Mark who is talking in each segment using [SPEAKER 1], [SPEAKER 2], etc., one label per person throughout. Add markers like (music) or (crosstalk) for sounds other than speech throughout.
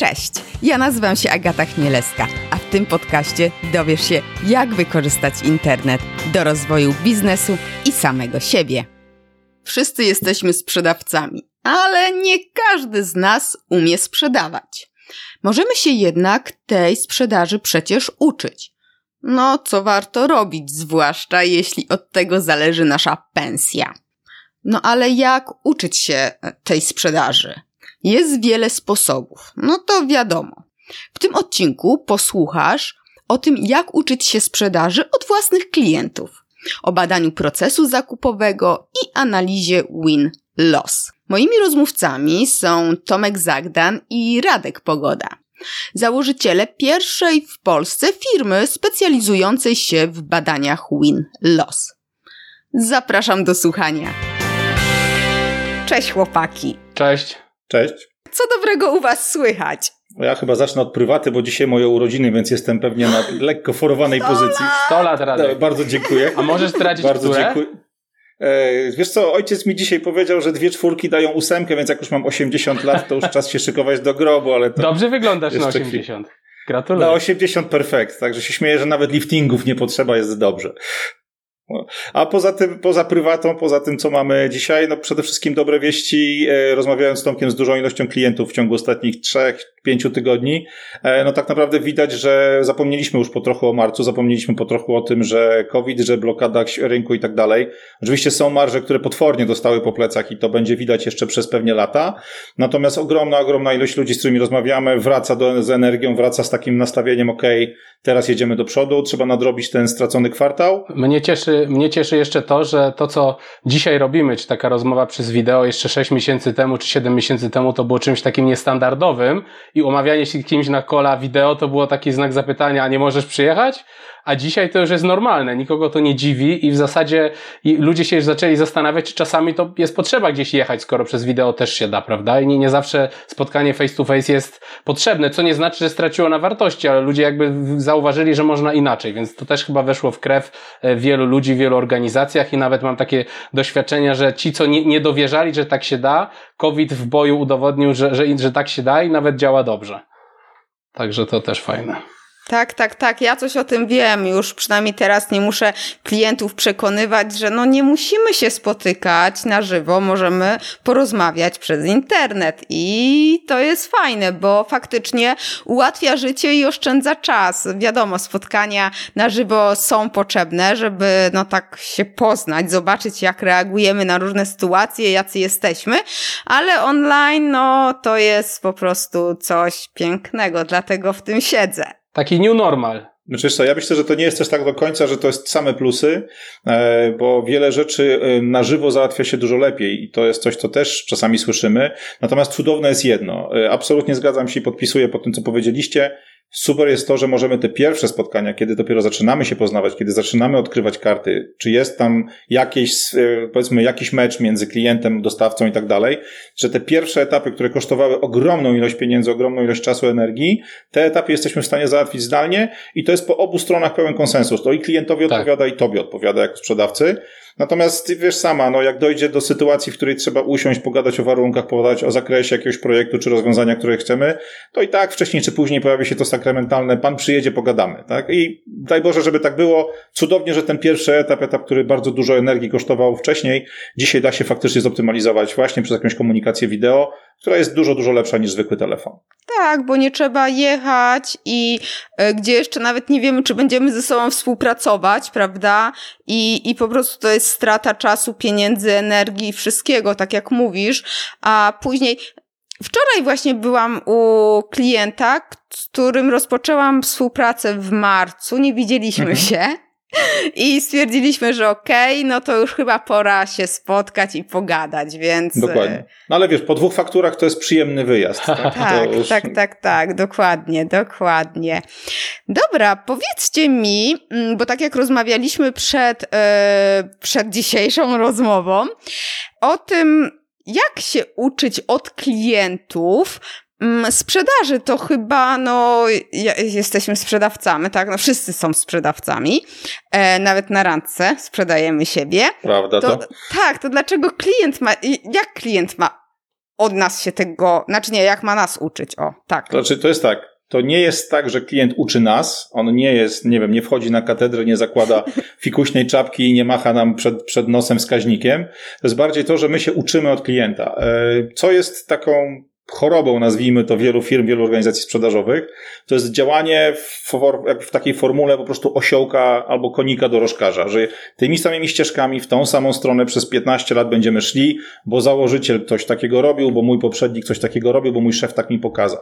[SPEAKER 1] Cześć, ja nazywam się Agata Chmielewska, a w tym podcaście dowiesz się, jak wykorzystać internet do rozwoju biznesu i samego siebie. Wszyscy jesteśmy sprzedawcami, ale nie każdy z nas umie sprzedawać. Możemy się jednak tej sprzedaży przecież uczyć. No, co warto robić, zwłaszcza jeśli od tego zależy nasza pensja. No ale jak uczyć się tej sprzedaży? Jest wiele sposobów. No to wiadomo. W tym odcinku posłuchasz o tym, jak uczyć się sprzedaży od własnych klientów, o badaniu procesu zakupowego i analizie win-loss. Moimi rozmówcami są Tomek Zagdan i Radek Pogoda. Założyciele pierwszej w Polsce firmy specjalizującej się w badaniach win-loss. Zapraszam do słuchania. Cześć chłopaki.
[SPEAKER 2] Cześć.
[SPEAKER 3] Cześć.
[SPEAKER 1] Co dobrego u was słychać?
[SPEAKER 3] Ja chyba zacznę od prywaty, bo dzisiaj moje urodziny, więc jestem pewnie na lekko forowanej pozycji.
[SPEAKER 2] 100 lat Radek.
[SPEAKER 3] No, bardzo dziękuję.
[SPEAKER 2] A możesz zdradzić,
[SPEAKER 3] Bardzo
[SPEAKER 2] które?
[SPEAKER 3] dziękuję. E, wiesz co, ojciec mi dzisiaj powiedział, że dwie czwórki dają ósemkę, więc jak już mam 80 lat, to już czas się szykować do grobu, ale to
[SPEAKER 2] Dobrze wyglądasz na
[SPEAKER 3] Jeszcze
[SPEAKER 2] 80. Gratuluję.
[SPEAKER 3] na 80 perfekt, także się śmieję, że nawet liftingów nie potrzeba, jest dobrze. A poza tym, poza prywatą, poza tym, co mamy dzisiaj, no przede wszystkim dobre wieści. E, rozmawiając z Tomkiem z dużą ilością klientów w ciągu ostatnich trzech, pięciu tygodni, e, no tak naprawdę widać, że zapomnieliśmy już po trochu o marcu, zapomnieliśmy po trochu o tym, że COVID, że blokada rynku i tak dalej. Oczywiście są marże, które potwornie dostały po plecach i to będzie widać jeszcze przez pewnie lata. Natomiast ogromna, ogromna ilość ludzi, z którymi rozmawiamy, wraca do, z energią, wraca z takim nastawieniem, ok, teraz jedziemy do przodu, trzeba nadrobić ten stracony kwartał.
[SPEAKER 2] Mnie cieszy, mnie cieszy jeszcze to, że to, co dzisiaj robimy, czy taka rozmowa przez wideo jeszcze 6 miesięcy temu, czy 7 miesięcy temu, to było czymś takim niestandardowym i umawianie się kimś na kola wideo to było taki znak zapytania, a nie możesz przyjechać? A dzisiaj to już jest normalne, nikogo to nie dziwi i w zasadzie ludzie się już zaczęli zastanawiać, czy czasami to jest potrzeba gdzieś jechać, skoro przez wideo też się da, prawda? I nie, nie zawsze spotkanie face to face jest potrzebne, co nie znaczy, że straciło na wartości, ale ludzie jakby zauważyli, że można inaczej, więc to też chyba weszło w krew e, wielu ludzi wielu organizacjach i nawet mam takie doświadczenia, że ci, co nie, nie dowierzali, że tak się da, COVID w boju udowodnił, że, że, że tak się da i nawet działa dobrze. Także to też fajne.
[SPEAKER 1] Tak, tak, tak. Ja coś o tym wiem. Już przynajmniej teraz nie muszę klientów przekonywać, że no nie musimy się spotykać na żywo, możemy porozmawiać przez internet. I to jest fajne, bo faktycznie ułatwia życie i oszczędza czas. Wiadomo, spotkania na żywo są potrzebne, żeby no tak się poznać, zobaczyć jak reagujemy na różne sytuacje, jacy jesteśmy, ale online no to jest po prostu coś pięknego, dlatego w tym siedzę.
[SPEAKER 2] Taki new normal.
[SPEAKER 3] Znaczy co, ja myślę, że to nie jest też tak do końca, że to jest same plusy, e, bo wiele rzeczy e, na żywo załatwia się dużo lepiej i to jest coś, co też czasami słyszymy. Natomiast cudowne jest jedno. E, Absolutnie zgadzam się i podpisuję po tym, co powiedzieliście. Super jest to, że możemy te pierwsze spotkania, kiedy dopiero zaczynamy się poznawać, kiedy zaczynamy odkrywać karty, czy jest tam jakieś, e, powiedzmy, jakiś mecz między klientem, dostawcą i tak dalej, że te pierwsze etapy, które kosztowały ogromną ilość pieniędzy, ogromną ilość czasu, energii, te etapy jesteśmy w stanie załatwić zdalnie i to jest po obu stronach pełen konsensus. To i klientowi
[SPEAKER 2] Tak.
[SPEAKER 3] odpowiada, i tobie odpowiada jako sprzedawcy. Natomiast wiesz sama, no jak dojdzie do sytuacji, w której trzeba usiąść, pogadać o warunkach, pogadać o zakresie jakiegoś projektu czy rozwiązania, które chcemy, to i tak wcześniej czy później pojawi się to sakramentalne, pan przyjedzie, pogadamy, tak? I daj Boże, żeby tak było. Cudownie, że ten pierwszy etap, etap, który bardzo dużo energii kosztował wcześniej, dzisiaj da się faktycznie zoptymalizować właśnie przez jakąś komunikację wideo, która jest dużo, dużo lepsza niż zwykły telefon.
[SPEAKER 1] Tak, bo nie trzeba jechać i e, gdzie jeszcze nawet nie wiemy, czy będziemy ze sobą współpracować, prawda? I, I po prostu to jest strata czasu, pieniędzy, energii, wszystkiego, tak jak mówisz. A później, wczoraj właśnie byłam u klienta, z którym rozpoczęłam współpracę w marcu, nie widzieliśmy się. I stwierdziliśmy, że okej, no to już chyba pora się spotkać i pogadać, więc. e,
[SPEAKER 3] Dokładnie. No ale wiesz, po dwóch fakturach to jest przyjemny wyjazd. Tak,
[SPEAKER 1] Tak,
[SPEAKER 3] już-
[SPEAKER 1] tak, tak, tak, dokładnie, dokładnie. Dobra, powiedzcie mi, mm, bo tak jak rozmawialiśmy przed, e, przed dzisiejszą rozmową, o tym, jak się uczyć od klientów. Mm, Sprzedaży to chyba, no, jesteśmy sprzedawcami, tak? No, wszyscy są sprzedawcami. E, nawet na randce sprzedajemy siebie.
[SPEAKER 3] Prawda to?
[SPEAKER 1] To, tak, to dlaczego klient ma, jak klient ma od nas się tego, znaczy nie, jak ma nas uczyć, o, tak.
[SPEAKER 3] Znaczy, to jest tak, to nie jest tak, że klient uczy nas, on nie jest, nie wiem, nie wchodzi na katedrę, nie zakłada (laughs) fikuśnej czapki i nie macha nam przed, przed nosem wskaźnikiem. To jest bardziej to, że my się uczymy od klienta. E, co jest taką chorobą, nazwijmy to, wielu firm, wielu organizacji sprzedażowych, to jest działanie w, w, takiej formule po prostu osiołka albo konika dorożkarza, że tymi samymi ścieżkami w tą samą stronę przez 15 lat będziemy szli, bo założyciel coś takiego robił, bo mój poprzednik coś takiego robił, bo mój szef tak mi pokazał.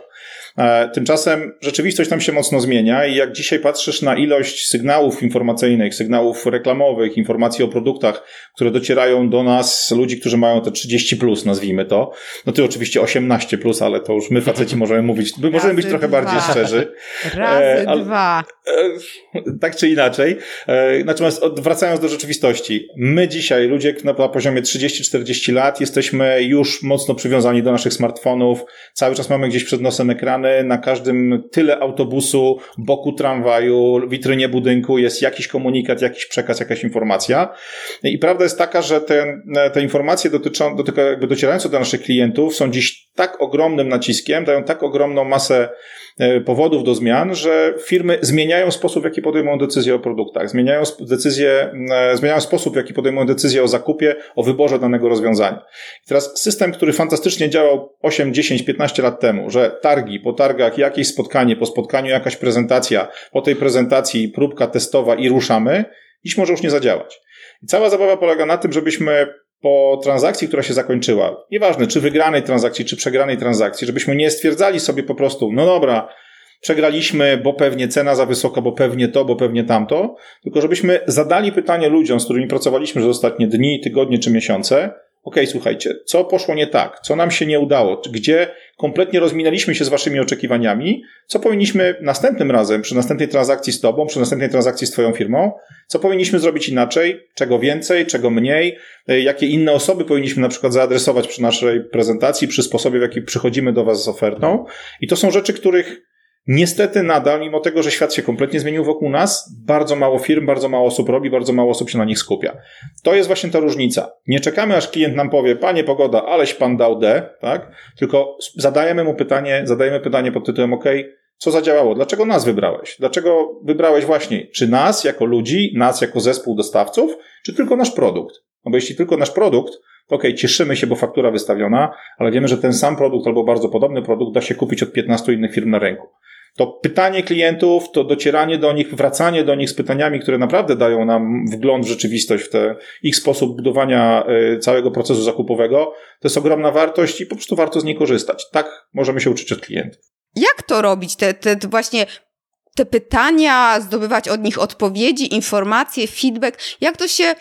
[SPEAKER 3] E, tymczasem rzeczywistość tam się mocno zmienia i jak dzisiaj patrzysz na ilość sygnałów informacyjnych, sygnałów reklamowych, informacji o produktach, które docierają do nas, ludzi, którzy mają te 30 plus, nazwijmy to, no ty oczywiście 18 plus, ale to już my faceci możemy mówić, my możemy być trochę dwa. bardziej szczerzy. (laughs)
[SPEAKER 1] Razy e, ale, dwa. E,
[SPEAKER 3] tak czy inaczej. Natomiast wracając do rzeczywistości, my dzisiaj, ludzie na, na poziomie 30-40 lat, jesteśmy już mocno przywiązani do naszych smartfonów, cały czas mamy gdzieś przed nosem ekrany, na każdym tyle autobusu, boku tramwaju, witrynie budynku jest jakiś komunikat, jakiś przekaz, jakaś informacja. I prawda jest taka, że te, te informacje dotyczą, dotyka, jakby docierające do naszych klientów są dziś tak ogromnym naciskiem, dają tak ogromną masę powodów do zmian, że firmy zmieniają sposób, w jaki podejmują decyzje o produktach, zmieniają decyzje, e, zmieniają sposób, w jaki podejmują decyzje o zakupie, o wyborze danego rozwiązania. I teraz system, który fantastycznie działał 8, 10, 15 lat temu, że targi, po targach jakieś spotkanie, po spotkaniu jakaś prezentacja, po tej prezentacji próbka testowa i ruszamy, dziś może już nie zadziałać. I cała zabawa polega na tym, żebyśmy po transakcji, która się zakończyła, nieważne czy wygranej transakcji, czy przegranej transakcji, żebyśmy nie stwierdzali sobie po prostu, no dobra, przegraliśmy, bo pewnie cena za wysoka, bo pewnie to, bo pewnie tamto, tylko żebyśmy zadali pytanie ludziom, z którymi pracowaliśmy przez ostatnie dni, tygodnie czy miesiące, OK, słuchajcie, co poszło nie tak, co nam się nie udało, gdzie kompletnie rozminęliśmy się z waszymi oczekiwaniami, co powinniśmy następnym razem, przy następnej transakcji z tobą, przy następnej transakcji z twoją firmą, co powinniśmy zrobić inaczej, czego więcej, czego mniej, e, jakie inne osoby powinniśmy na przykład zaadresować przy naszej prezentacji, przy sposobie, w jaki przychodzimy do was z ofertą. I to są rzeczy, których Niestety nadal, mimo tego, że świat się kompletnie zmienił wokół nas, bardzo mało firm, bardzo mało osób robi, bardzo mało osób się na nich skupia. To jest właśnie ta różnica. Nie czekamy, aż klient nam powie, panie pogoda, aleś pan dał D, tak? Tylko zadajemy mu pytanie, zadajemy pytanie pod tytułem, OK, co zadziałało? Dlaczego nas wybrałeś? Dlaczego wybrałeś właśnie, czy nas jako ludzi, nas jako zespół dostawców, czy tylko nasz produkt? No bo jeśli tylko nasz produkt, okay, cieszymy się, bo faktura wystawiona, ale wiemy, że ten sam produkt albo bardzo podobny produkt da się kupić od 15 innych firm na rynku to pytanie klientów, to docieranie do nich, wracanie do nich z pytaniami, które naprawdę dają nam wgląd w rzeczywistość, w te ich sposób budowania y, całego procesu zakupowego, to jest ogromna wartość i po prostu warto z niej korzystać. Tak możemy się uczyć od klientów.
[SPEAKER 1] Jak to robić? Te, te, te właśnie te pytania, zdobywać od nich odpowiedzi, informacje, feedback. Jak to się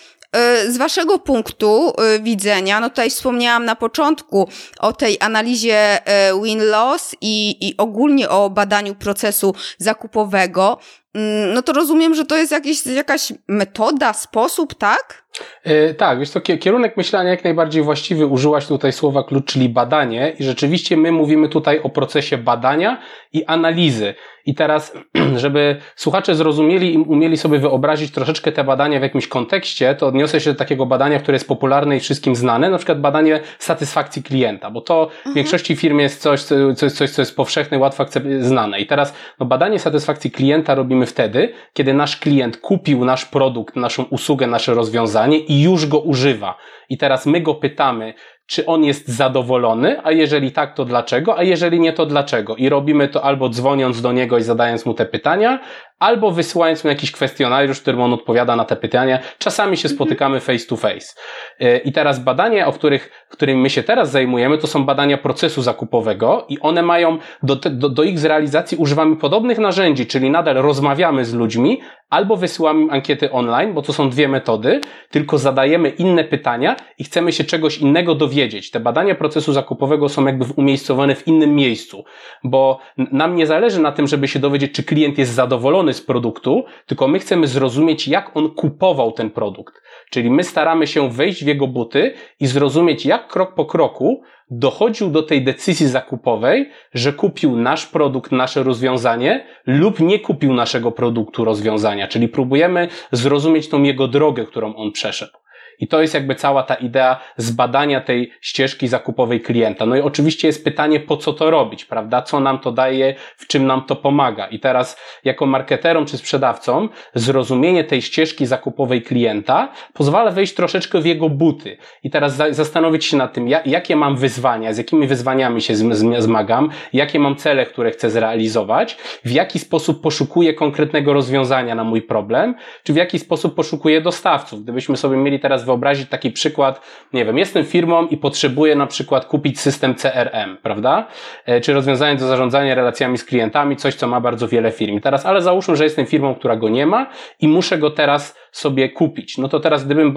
[SPEAKER 1] z Waszego punktu e, widzenia, no tutaj wspomniałam na początku o tej analizie e, win-loss i, i ogólnie o badaniu procesu zakupowego, mm, no to rozumiem, że to jest jakiś, jakaś metoda, sposób, tak?
[SPEAKER 2] Yy, tak, wiesz to kierunek myślenia jak najbardziej właściwy. Użyłaś tutaj słowa klucz, czyli badanie i rzeczywiście my mówimy tutaj o procesie badania i analizy. I teraz, (clears throat) żeby słuchacze zrozumieli i umieli sobie wyobrazić troszeczkę te badania w jakimś kontekście, to odniosę się do takiego badania, które jest popularne i wszystkim znane, na przykład badanie satysfakcji klienta, bo to w mhm. większości firm jest coś, coś, coś, co jest powszechne, łatwo znane. I teraz, no, badanie satysfakcji klienta robimy wtedy, kiedy nasz klient kupił nasz produkt, naszą usługę, nasze rozwiązanie i już go używa. I teraz my go pytamy, czy on jest zadowolony, a jeżeli tak, to dlaczego, a jeżeli nie, to dlaczego. I robimy to albo dzwoniąc do niego i zadając mu te pytania, albo wysyłając mu jakiś kwestionariusz, w którym on odpowiada na te pytania. Czasami się spotykamy face to face. Y, I teraz badania, o których, którymi my się teraz zajmujemy, to są badania procesu zakupowego i one mają, do, do, do ich zrealizacji używamy podobnych narzędzi, czyli nadal rozmawiamy z ludźmi, albo wysyłamy ankiety online, bo to są dwie metody, tylko zadajemy inne pytania i chcemy się czegoś innego dowiedzieć. Te badania procesu zakupowego są jakby umiejscowane w innym miejscu, bo nam nie zależy na tym, żeby się dowiedzieć, czy klient jest zadowolony z produktu, tylko my chcemy zrozumieć, jak on kupował ten produkt. Czyli my staramy się wejść w jego buty i zrozumieć, jak krok po kroku dochodził do tej decyzji zakupowej, że kupił nasz produkt, nasze rozwiązanie lub nie kupił naszego produktu, rozwiązania. Czyli próbujemy zrozumieć tą jego drogę, którą on przeszedł. I to jest jakby cała ta idea zbadania tej ścieżki zakupowej klienta. No i oczywiście jest pytanie, po co to robić, prawda? Co nam to daje, w czym nam to pomaga. I teraz jako marketerom czy sprzedawcom zrozumienie tej ścieżki zakupowej klienta pozwala wejść troszeczkę w jego buty. I teraz zastanowić się nad tym, jakie mam wyzwania, z jakimi wyzwaniami się zmagam, jakie mam cele, które chcę zrealizować, w jaki sposób poszukuję konkretnego rozwiązania na mój problem, czy w jaki sposób poszukuję dostawców. Gdybyśmy sobie mieli teraz wyobrazić taki przykład, nie wiem, jestem firmą i potrzebuję na przykład kupić system CRM, prawda? E, czy rozwiązanie do zarządzania relacjami z klientami, coś, co ma bardzo wiele firm. Teraz, ale załóżmy, że jestem firmą, która go nie ma i muszę go teraz sobie kupić. No to teraz, gdybym,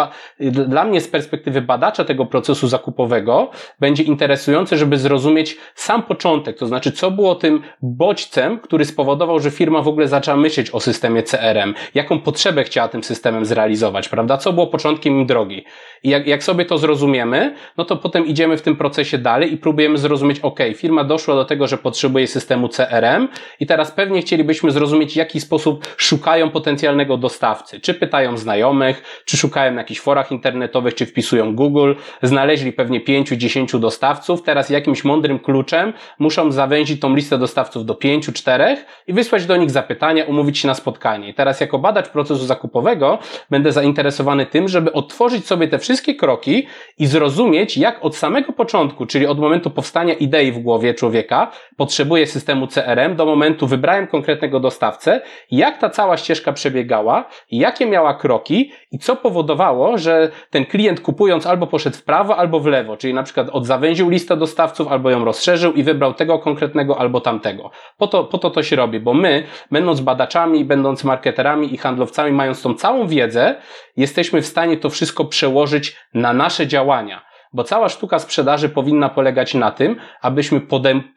[SPEAKER 2] dla mnie z perspektywy badacza tego procesu zakupowego, będzie interesujące, żeby zrozumieć sam początek, to znaczy, co było tym bodźcem, który spowodował, że firma w ogóle zaczęła myśleć o systemie CRM, jaką potrzebę chciała tym systemem zrealizować, prawda? Co było początkiem im drogi. I jak, jak sobie to zrozumiemy, no to potem idziemy w tym procesie dalej i próbujemy zrozumieć, ok, firma doszła do tego, że potrzebuje systemu CRM i teraz pewnie chcielibyśmy zrozumieć, w jaki sposób szukają potencjalnego dostawcy. Czy pytają znajomych, czy szukają na jakichś forach internetowych, czy wpisują Google, znaleźli pewnie pięciu, dziesięciu dostawców, teraz jakimś mądrym kluczem muszą zawęzić tą listę dostawców do pięciu, czterech i wysłać do nich zapytania, umówić się na spotkanie. I teraz jako badacz procesu zakupowego będę zainteresowany tym, żeby otworzyć sobie te wszystkie kroki i zrozumieć, jak od samego początku, czyli od momentu powstania idei w głowie człowieka, potrzebuje systemu CRM, do momentu wybrałem konkretnego dostawcę, jak ta cała ścieżka przebiegała, jakie miała kroki i co powodowało, że ten klient kupując albo poszedł w prawo, albo w lewo, czyli na przykład odzawęził listę dostawców, albo ją rozszerzył i wybrał tego konkretnego, albo tamtego. Po to, po to to się robi, bo my, będąc badaczami, będąc marketerami i handlowcami, mając tą całą wiedzę, jesteśmy w stanie to wszystko przełożyć na nasze działania. Bo cała sztuka sprzedaży powinna polegać na tym, abyśmy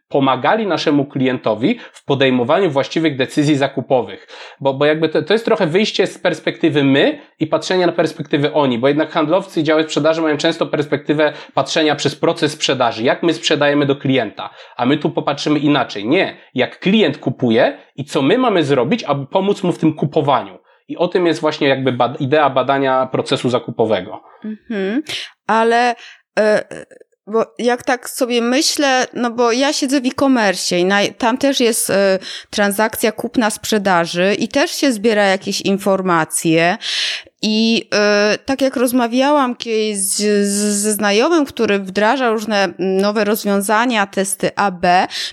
[SPEAKER 2] pomagali naszemu klientowi w podejmowaniu właściwych decyzji zakupowych. Bo, bo jakby to, to jest trochę wyjście z perspektywy my i patrzenia na perspektywy oni, bo jednak handlowcy i działy sprzedaży mają często perspektywę patrzenia przez proces sprzedaży, jak my sprzedajemy do klienta, a my tu popatrzymy inaczej. Nie, jak klient kupuje i co my mamy zrobić, aby pomóc mu w tym kupowaniu. I o tym jest właśnie jakby idea badania procesu zakupowego. Mhm,
[SPEAKER 1] ale e, bo jak tak sobie myślę, no bo ja siedzę w e-commerce i na, tam też jest y, transakcja kupna sprzedaży i też się zbiera jakieś informacje i y, tak jak rozmawiałam kiedyś z, ze znajomym, który wdraża różne nowe rozwiązania, testy AB,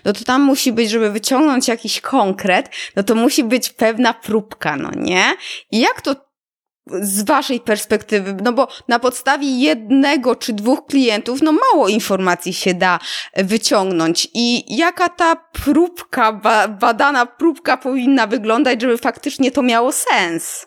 [SPEAKER 1] no to tam musi być, żeby wyciągnąć jakiś konkret, no to musi być pewna próbka, no nie? I jak to z waszej perspektywy, no bo na podstawie jednego czy dwóch klientów, no mało informacji się da wyciągnąć i jaka ta próbka, badana próbka powinna wyglądać, żeby faktycznie to miało sens?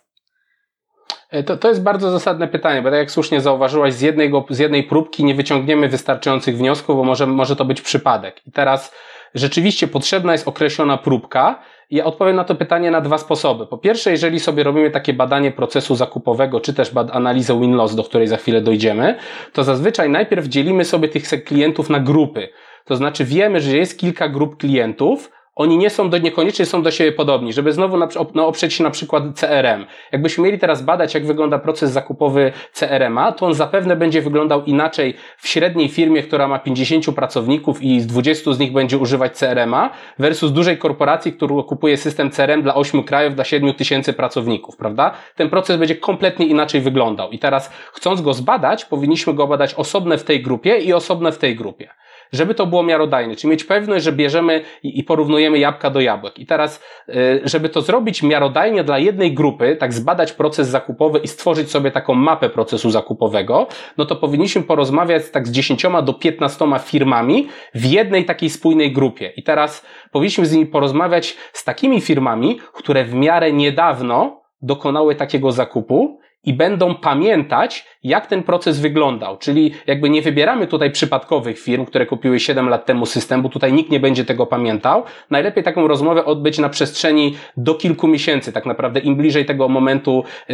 [SPEAKER 2] E, to, to jest bardzo zasadne pytanie, bo tak jak słusznie zauważyłaś, z, jednego, z jednej próbki nie wyciągniemy wystarczających wniosków, bo może, może to być przypadek. I teraz rzeczywiście potrzebna jest określona próbka. Ja odpowiem na to pytanie na dwa sposoby. Po pierwsze, jeżeli sobie robimy takie badanie procesu zakupowego, czy też analizę win-loss, do której za chwilę dojdziemy, to zazwyczaj najpierw dzielimy sobie tych klientów na grupy. To znaczy wiemy, że jest kilka grup klientów, oni nie są do, niekoniecznie są do siebie podobni, żeby znowu na, no, oprzeć się na przykład CRM. Jakbyśmy mieli teraz badać, jak wygląda proces zakupowy CRM-a, to on zapewne będzie wyglądał inaczej w średniej firmie, która ma 50 pracowników i z 20 z nich będzie używać CRM-a, versus dużej korporacji, która kupuje system CRM dla 8 krajów, dla 7 tysięcy pracowników, prawda? Ten proces będzie kompletnie inaczej wyglądał. I teraz, chcąc go zbadać, powinniśmy go badać osobne w tej grupie i osobne w tej grupie żeby to było miarodajne, czyli mieć pewność, że bierzemy i porównujemy jabłka do jabłek. I teraz, y, żeby to zrobić miarodajnie dla jednej grupy, tak zbadać proces zakupowy i stworzyć sobie taką mapę procesu zakupowego, no to powinniśmy porozmawiać tak z 10 do 15 firmami w jednej takiej spójnej grupie. I teraz powinniśmy z nimi porozmawiać z takimi firmami, które w miarę niedawno dokonały takiego zakupu i będą pamiętać, jak ten proces wyglądał. Czyli jakby nie wybieramy tutaj przypadkowych firm, które kupiły 7 lat temu system, bo tutaj nikt nie będzie tego pamiętał. Najlepiej taką rozmowę odbyć na przestrzeni do kilku miesięcy. Tak naprawdę im bliżej tego momentu e,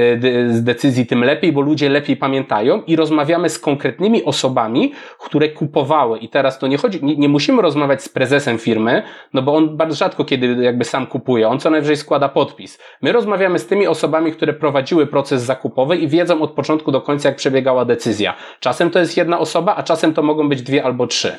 [SPEAKER 2] z decyzji, tym lepiej, bo ludzie lepiej pamiętają i rozmawiamy z konkretnymi osobami, które kupowały. I teraz to nie chodzi, nie, nie musimy rozmawiać z prezesem firmy, no bo on bardzo rzadko kiedy jakby sam kupuje. On co najwyżej składa podpis. My rozmawiamy z tymi osobami, które prowadziły proces zakupowej i wiedzą od początku do końca, przebiegała decyzja. Czasem to jest jedna osoba, a czasem to mogą być dwie albo trzy.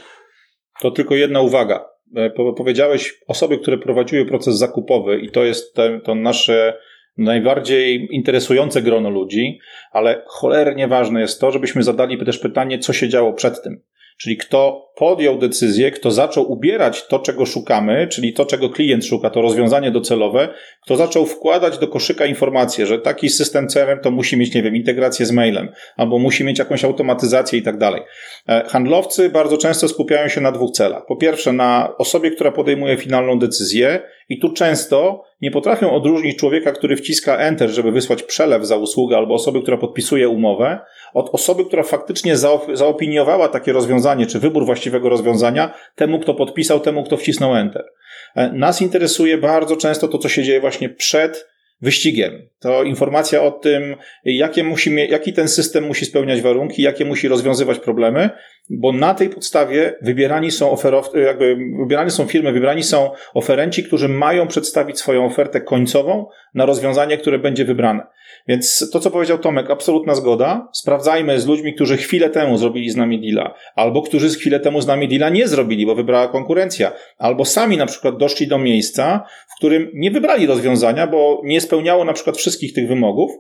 [SPEAKER 3] To tylko jedna uwaga. E, powiedziałeś osoby, które prowadziły proces zakupowy i to jest te, to nasze najbardziej interesujące grono ludzi, ale cholernie ważne jest to, żebyśmy zadali też pytanie, co się działo przed tym. Czyli kto podjął decyzję, kto zaczął ubierać to, czego szukamy, czyli to, czego klient szuka, to rozwiązanie docelowe, kto zaczął wkładać do koszyka informacje, że taki system CRM to musi mieć, nie wiem, integrację z mailem, albo musi mieć jakąś automatyzację i tak dalej. E, handlowcy bardzo często skupiają się na dwóch celach. Po pierwsze, na osobie, która podejmuje finalną decyzję, i tu często nie potrafią odróżnić człowieka, który wciska Enter, żeby wysłać przelew za usługę, albo osoby, która podpisuje umowę, od osoby, która faktycznie zaopiniowała takie rozwiązanie, czy wybór właściwego rozwiązania temu, kto podpisał, temu, kto wcisnął Enter. E, nas interesuje bardzo często to, co się dzieje właśnie przed wyścigiem. To informacja o tym, jakie musi, jaki ten system musi spełniać warunki, jakie musi rozwiązywać problemy, bo na tej podstawie wybierani są oferowcy, jakby wybierani są firmy, wybierani są oferenci, którzy mają przedstawić swoją ofertę końcową na rozwiązanie, które będzie wybrane. Więc to, co powiedział Tomek, absolutna zgoda. Sprawdzajmy z ludźmi, którzy chwilę temu zrobili z nami deala, albo którzy chwilę temu z nami deala nie zrobili, bo wybrała konkurencja, albo sami na przykład doszli do miejsca, w którym nie wybrali rozwiązania, bo nie spełniało na przykład wszystkich tych wymogów,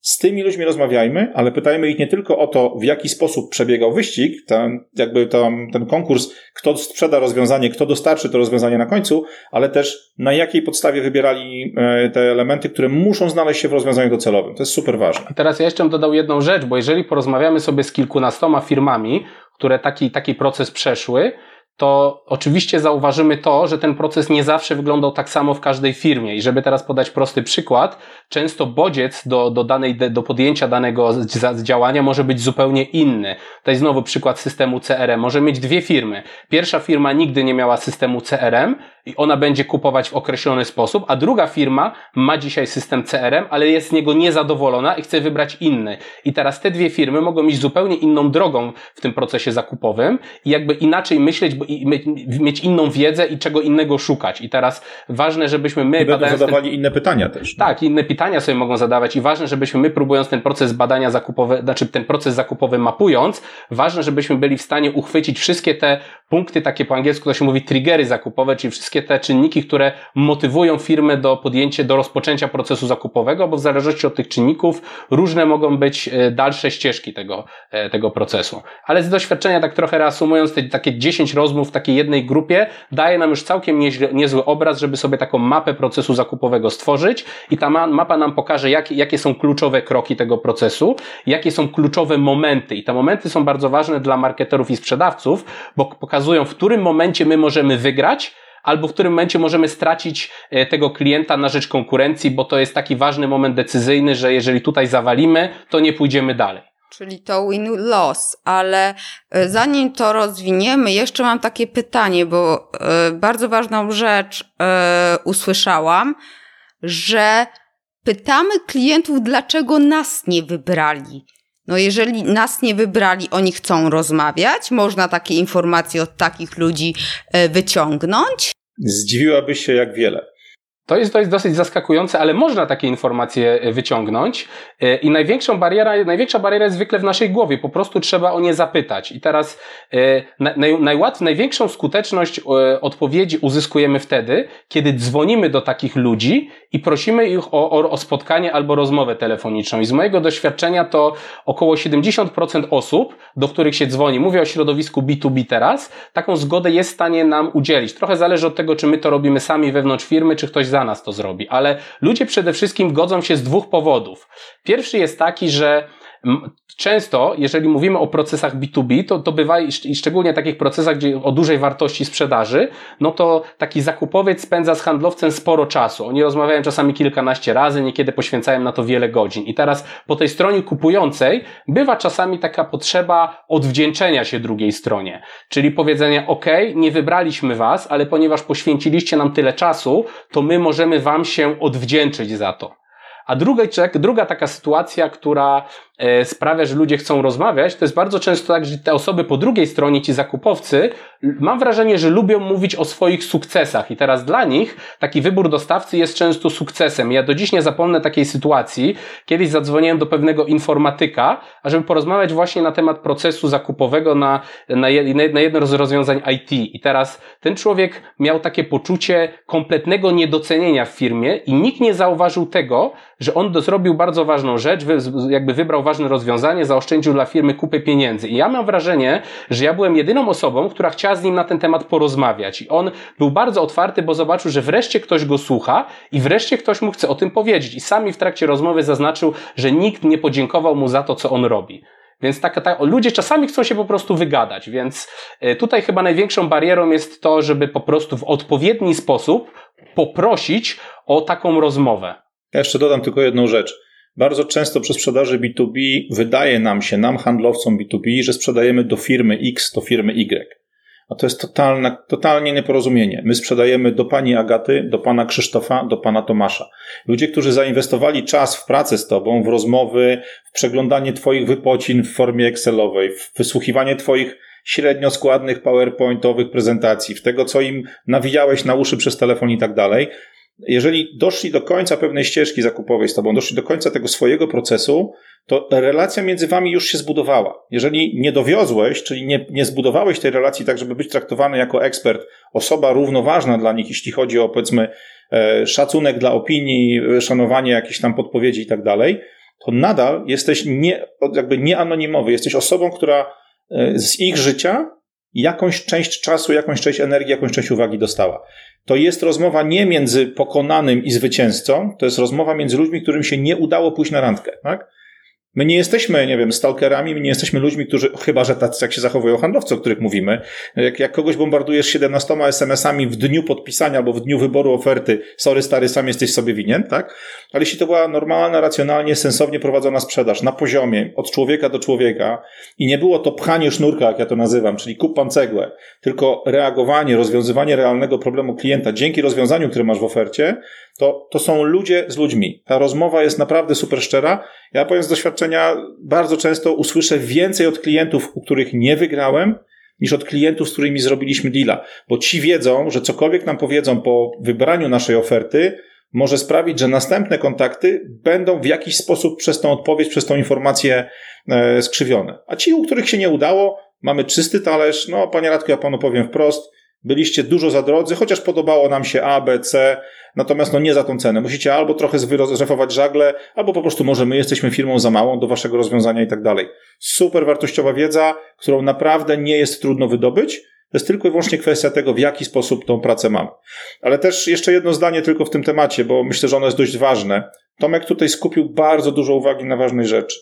[SPEAKER 3] z tymi ludźmi rozmawiajmy, ale pytajmy ich nie tylko o to, w jaki sposób przebiegał wyścig, ten, jakby tam, ten konkurs, kto sprzeda rozwiązanie, kto dostarczy to rozwiązanie na końcu, ale też na jakiej podstawie wybierali e, te elementy, które muszą znaleźć się w rozwiązaniu docelowym. To jest super ważne.
[SPEAKER 2] Teraz ja jeszcze bym dodał jedną rzecz, bo jeżeli porozmawiamy sobie z kilkunastoma firmami, które taki, taki proces przeszły, to oczywiście zauważymy to, że ten proces nie zawsze wyglądał tak samo w każdej firmie. I żeby teraz podać prosty przykład, często bodziec do, do, danej, do podjęcia danego działania może być zupełnie inny. Jest znowu przykład systemu CRM. Może mieć dwie firmy. Pierwsza firma nigdy nie miała systemu CRM i ona będzie kupować w określony sposób, a druga firma ma dzisiaj system CRM, ale jest z niego niezadowolona i chce wybrać inny. I teraz te dwie firmy mogą iść zupełnie inną drogą w tym procesie zakupowym i jakby inaczej myśleć, bo i mieć inną wiedzę i czego innego szukać. I teraz ważne, żebyśmy my...
[SPEAKER 3] I będą zadawali ten... inne pytania też.
[SPEAKER 2] No? Tak, inne pytania sobie mogą zadawać i ważne, żebyśmy my próbując ten proces badania zakupowy, znaczy ten proces zakupowy mapując, ważne, żebyśmy byli w stanie uchwycić wszystkie te punkty, takie po angielsku to się mówi triggery zakupowe, czyli wszystkie te czynniki, które motywują firmę do podjęcia, do rozpoczęcia procesu zakupowego, bo w zależności od tych czynników różne mogą być e, dalsze ścieżki tego, e, tego procesu. Ale z doświadczenia, tak trochę reasumując, te takie 10 rozmów w takiej jednej grupie daje nam już całkiem nieźle, niezły obraz, żeby sobie taką mapę procesu zakupowego stworzyć i ta mapa nam pokaże, jak, jakie są kluczowe kroki tego procesu, jakie są kluczowe momenty. I te momenty są bardzo ważne dla marketerów i sprzedawców, bo pokazują, w którym momencie my możemy wygrać, albo w którym momencie możemy stracić e, tego klienta na rzecz konkurencji, bo to jest taki ważny moment decyzyjny, że jeżeli tutaj zawalimy, to nie pójdziemy dalej.
[SPEAKER 1] Czyli to win-loss, ale e, zanim to rozwiniemy, jeszcze mam takie pytanie, bo e, bardzo ważną rzecz usłyszałam, że pytamy klientów, dlaczego nas nie wybrali. No jeżeli nas nie wybrali, oni chcą rozmawiać, można takie informacje od takich ludzi wyciągnąć.
[SPEAKER 3] Zdziwiłabyś się jak wiele.
[SPEAKER 2] To jest, to jest dosyć zaskakujące, ale można takie informacje e, wyciągnąć. E, I największą bariera, największa bariera jest zwykle w naszej głowie. Po prostu trzeba o nie zapytać. I teraz e, naj, najłatwiej, największą skuteczność odpowiedzi uzyskujemy wtedy, kiedy dzwonimy do takich ludzi i prosimy ich o, o, o spotkanie albo rozmowę telefoniczną. I z mojego doświadczenia to około 70% osób, do których się dzwoni, mówię o środowisku B2B teraz, taką zgodę jest w stanie nam udzielić. Trochę zależy od tego, czy my to robimy sami wewnątrz firmy, czy ktoś za nas to zrobi. Ale ludzie przede wszystkim godzą się z dwóch powodów. Pierwszy jest taki, że Często, jeżeli mówimy o procesach B2B, to, to bywa i szczególnie takich procesach, gdzie o dużej wartości sprzedaży, no to taki zakupowiec spędza z handlowcem sporo czasu. Oni rozmawiają czasami kilkanaście razy, niekiedy poświęcają na to wiele godzin. I teraz po tej stronie kupującej bywa czasami taka potrzeba odwdzięczenia się drugiej stronie. Czyli powiedzenia, ok, nie wybraliśmy was, ale ponieważ poświęciliście nam tyle czasu, to my możemy wam się odwdzięczyć za to. A druga, druga taka sytuacja, która e, sprawia, że ludzie chcą rozmawiać, to jest bardzo często tak, że te osoby po drugiej stronie, ci zakupowcy, mam wrażenie, że lubią mówić o swoich sukcesach i teraz dla nich taki wybór dostawcy jest często sukcesem. Ja do dziś nie zapomnę takiej sytuacji. Kiedyś zadzwoniłem do pewnego informatyka, ażeby porozmawiać właśnie na temat procesu zakupowego na, na, jedno z rozwiązań IT. I teraz ten człowiek miał takie poczucie kompletnego niedocenienia w firmie i nikt nie zauważył tego, że on zrobił bardzo ważną rzecz, jakby wybrał ważne rozwiązanie, zaoszczędził dla firmy kupę pieniędzy. I ja mam wrażenie, że ja byłem jedyną osobą, która chciała z nim na ten temat porozmawiać. I on był bardzo otwarty, bo zobaczył, że wreszcie ktoś go słucha i wreszcie ktoś mu chce o tym powiedzieć. I sami w trakcie rozmowy zaznaczył, że nikt nie podziękował mu za to, co on robi. Więc tak, tak, ludzie czasami chcą się po prostu wygadać, więc e, tutaj chyba największą barierą jest to, żeby po prostu w odpowiedni sposób poprosić o taką rozmowę.
[SPEAKER 3] Ja jeszcze dodam tylko jedną rzecz. Bardzo często przy sprzedaży B2B wydaje nam się, nam handlowcom B2B, że sprzedajemy do firmy X, do firmy Y. A to jest totalne, totalnie nieporozumienie. My sprzedajemy do pani Agaty, do pana Krzysztofa, do pana Tomasza. Ludzie, którzy zainwestowali czas w pracę z tobą, w rozmowy, w przeglądanie twoich wypocin w formie Excelowej, w wysłuchiwanie twoich średnio składnych PowerPointowych prezentacji, w tego, co im nawijałeś na uszy przez telefon i tak dalej. Jeżeli doszli do końca pewnej ścieżki zakupowej z tobą, doszli do końca tego swojego procesu, to relacja między wami już się zbudowała. Jeżeli nie dowiozłeś, czyli nie, nie zbudowałeś tej relacji tak, żeby być traktowany jako ekspert, osoba równoważna dla nich, jeśli chodzi o powiedzmy e, szacunek dla opinii, szanowanie jakichś tam podpowiedzi i tak dalej, to nadal jesteś nie, jakby nieanonimowy. Jesteś osobą, która e, z ich życia jakąś część czasu, jakąś część energii, jakąś część uwagi dostała. To jest rozmowa nie między pokonanym i zwycięzcą, to jest rozmowa między ludźmi, którym się nie udało pójść na randkę. Tak? My nie jesteśmy, nie wiem, stalkerami, my nie jesteśmy ludźmi, którzy, chyba że tacy jak się zachowują handlowcy, o których mówimy, jak, jak kogoś bombardujesz 17 SMS-ami w dniu podpisania albo w dniu wyboru oferty, sorry stary, sam jesteś sobie winien, tak? Ale jeśli to była normalna, racjonalnie, sensownie prowadzona sprzedaż na poziomie, od człowieka do człowieka i nie było to pchanie sznurka, jak ja to nazywam, czyli kup pan cegłę, tylko reagowanie, rozwiązywanie realnego problemu klienta dzięki rozwiązaniu, które masz w ofercie, to, to są ludzie z ludźmi. Ta rozmowa jest naprawdę super szczera. Ja powiem z doświadczenia, bardzo często usłyszę więcej od klientów, u których nie wygrałem, niż od klientów, z którymi zrobiliśmy deala. Bo ci wiedzą, że cokolwiek nam powiedzą po wybraniu naszej oferty, może sprawić, że następne kontakty będą w jakiś sposób przez tą odpowiedź, przez tą informację e, skrzywione. A ci, u których się nie udało, mamy czysty talerz. No, panie Radku, ja panu powiem wprost, byliście dużo za drodzy, chociaż podobało nam się A, B, C, Natomiast no nie za tą cenę. Musicie albo trochę zrefować żagle, albo po prostu może my jesteśmy firmą za małą do waszego rozwiązania i tak dalej. Super wartościowa wiedza, którą naprawdę nie jest trudno wydobyć. To jest tylko i wyłącznie kwestia tego, w jaki sposób tą pracę mamy. Ale też jeszcze jedno zdanie tylko w tym temacie, bo myślę, że ono jest dość ważne. Tomek tutaj skupił bardzo dużo uwagi na ważnej rzeczy.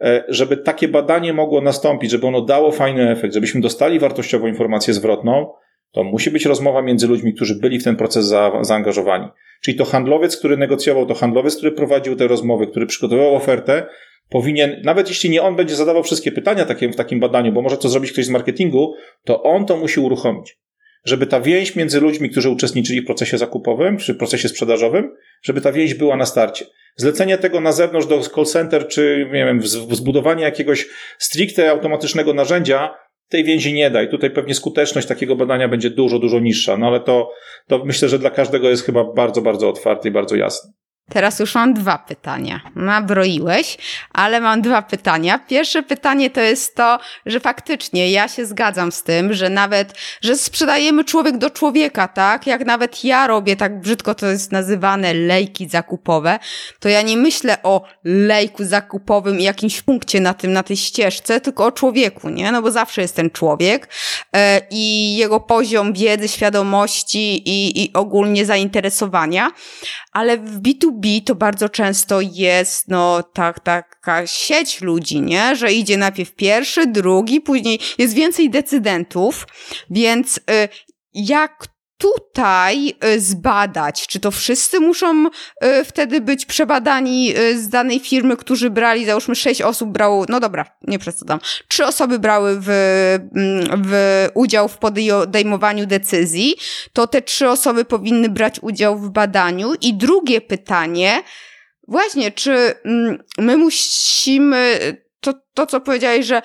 [SPEAKER 3] E, żeby takie badanie mogło nastąpić, żeby ono dało fajny efekt, żebyśmy dostali wartościową informację zwrotną, to musi być rozmowa między ludźmi, którzy byli w ten proces za, zaangażowani. Czyli to handlowiec, który negocjował, to handlowiec, który prowadził te rozmowy, który przygotowywał ofertę, powinien, nawet jeśli nie on będzie zadawał wszystkie pytania takim, w takim badaniu, bo może to zrobić ktoś z marketingu, to on to musi uruchomić. Żeby ta więź między ludźmi, którzy uczestniczyli w procesie zakupowym, czy w procesie sprzedażowym, żeby ta więź była na starcie. Zlecenie tego na zewnątrz do call center, czy nie wiem, zbudowanie jakiegoś stricte automatycznego narzędzia, tej więzi nie da i tutaj pewnie skuteczność takiego badania będzie dużo, dużo niższa, no ale to, to myślę, że dla każdego jest chyba bardzo, bardzo otwarty i bardzo jasny.
[SPEAKER 1] Teraz już mam dwa pytania. Nabroiłeś, ale mam dwa pytania. Pierwsze pytanie to jest to, że faktycznie ja się zgadzam z tym, że nawet, że sprzedajemy człowiek do człowieka, tak? Jak nawet ja robię, tak brzydko to jest nazywane, lejki zakupowe, to ja nie myślę o lejku zakupowym i jakimś punkcie na tym, na tej ścieżce, tylko o człowieku, nie? No bo zawsze jest ten człowiek e, i jego poziom wiedzy, świadomości i, i ogólnie zainteresowania, ale w B2B to bardzo często jest, no, tak, taka sieć ludzi, nie? Że idzie najpierw pierwszy, drugi, później jest więcej decydentów, więc y, jak tutaj y, zbadać, czy to wszyscy muszą y, wtedy być przebadani y, z danej firmy, którzy brali, załóżmy sześć osób brało, no dobra, nie przesadzam, trzy osoby brały w, mm, w udział w podejmowaniu decyzji, to te trzy osoby powinny brać udział w badaniu. I drugie pytanie, właśnie, czy mm, my musimy to, to co powiedziałeś, że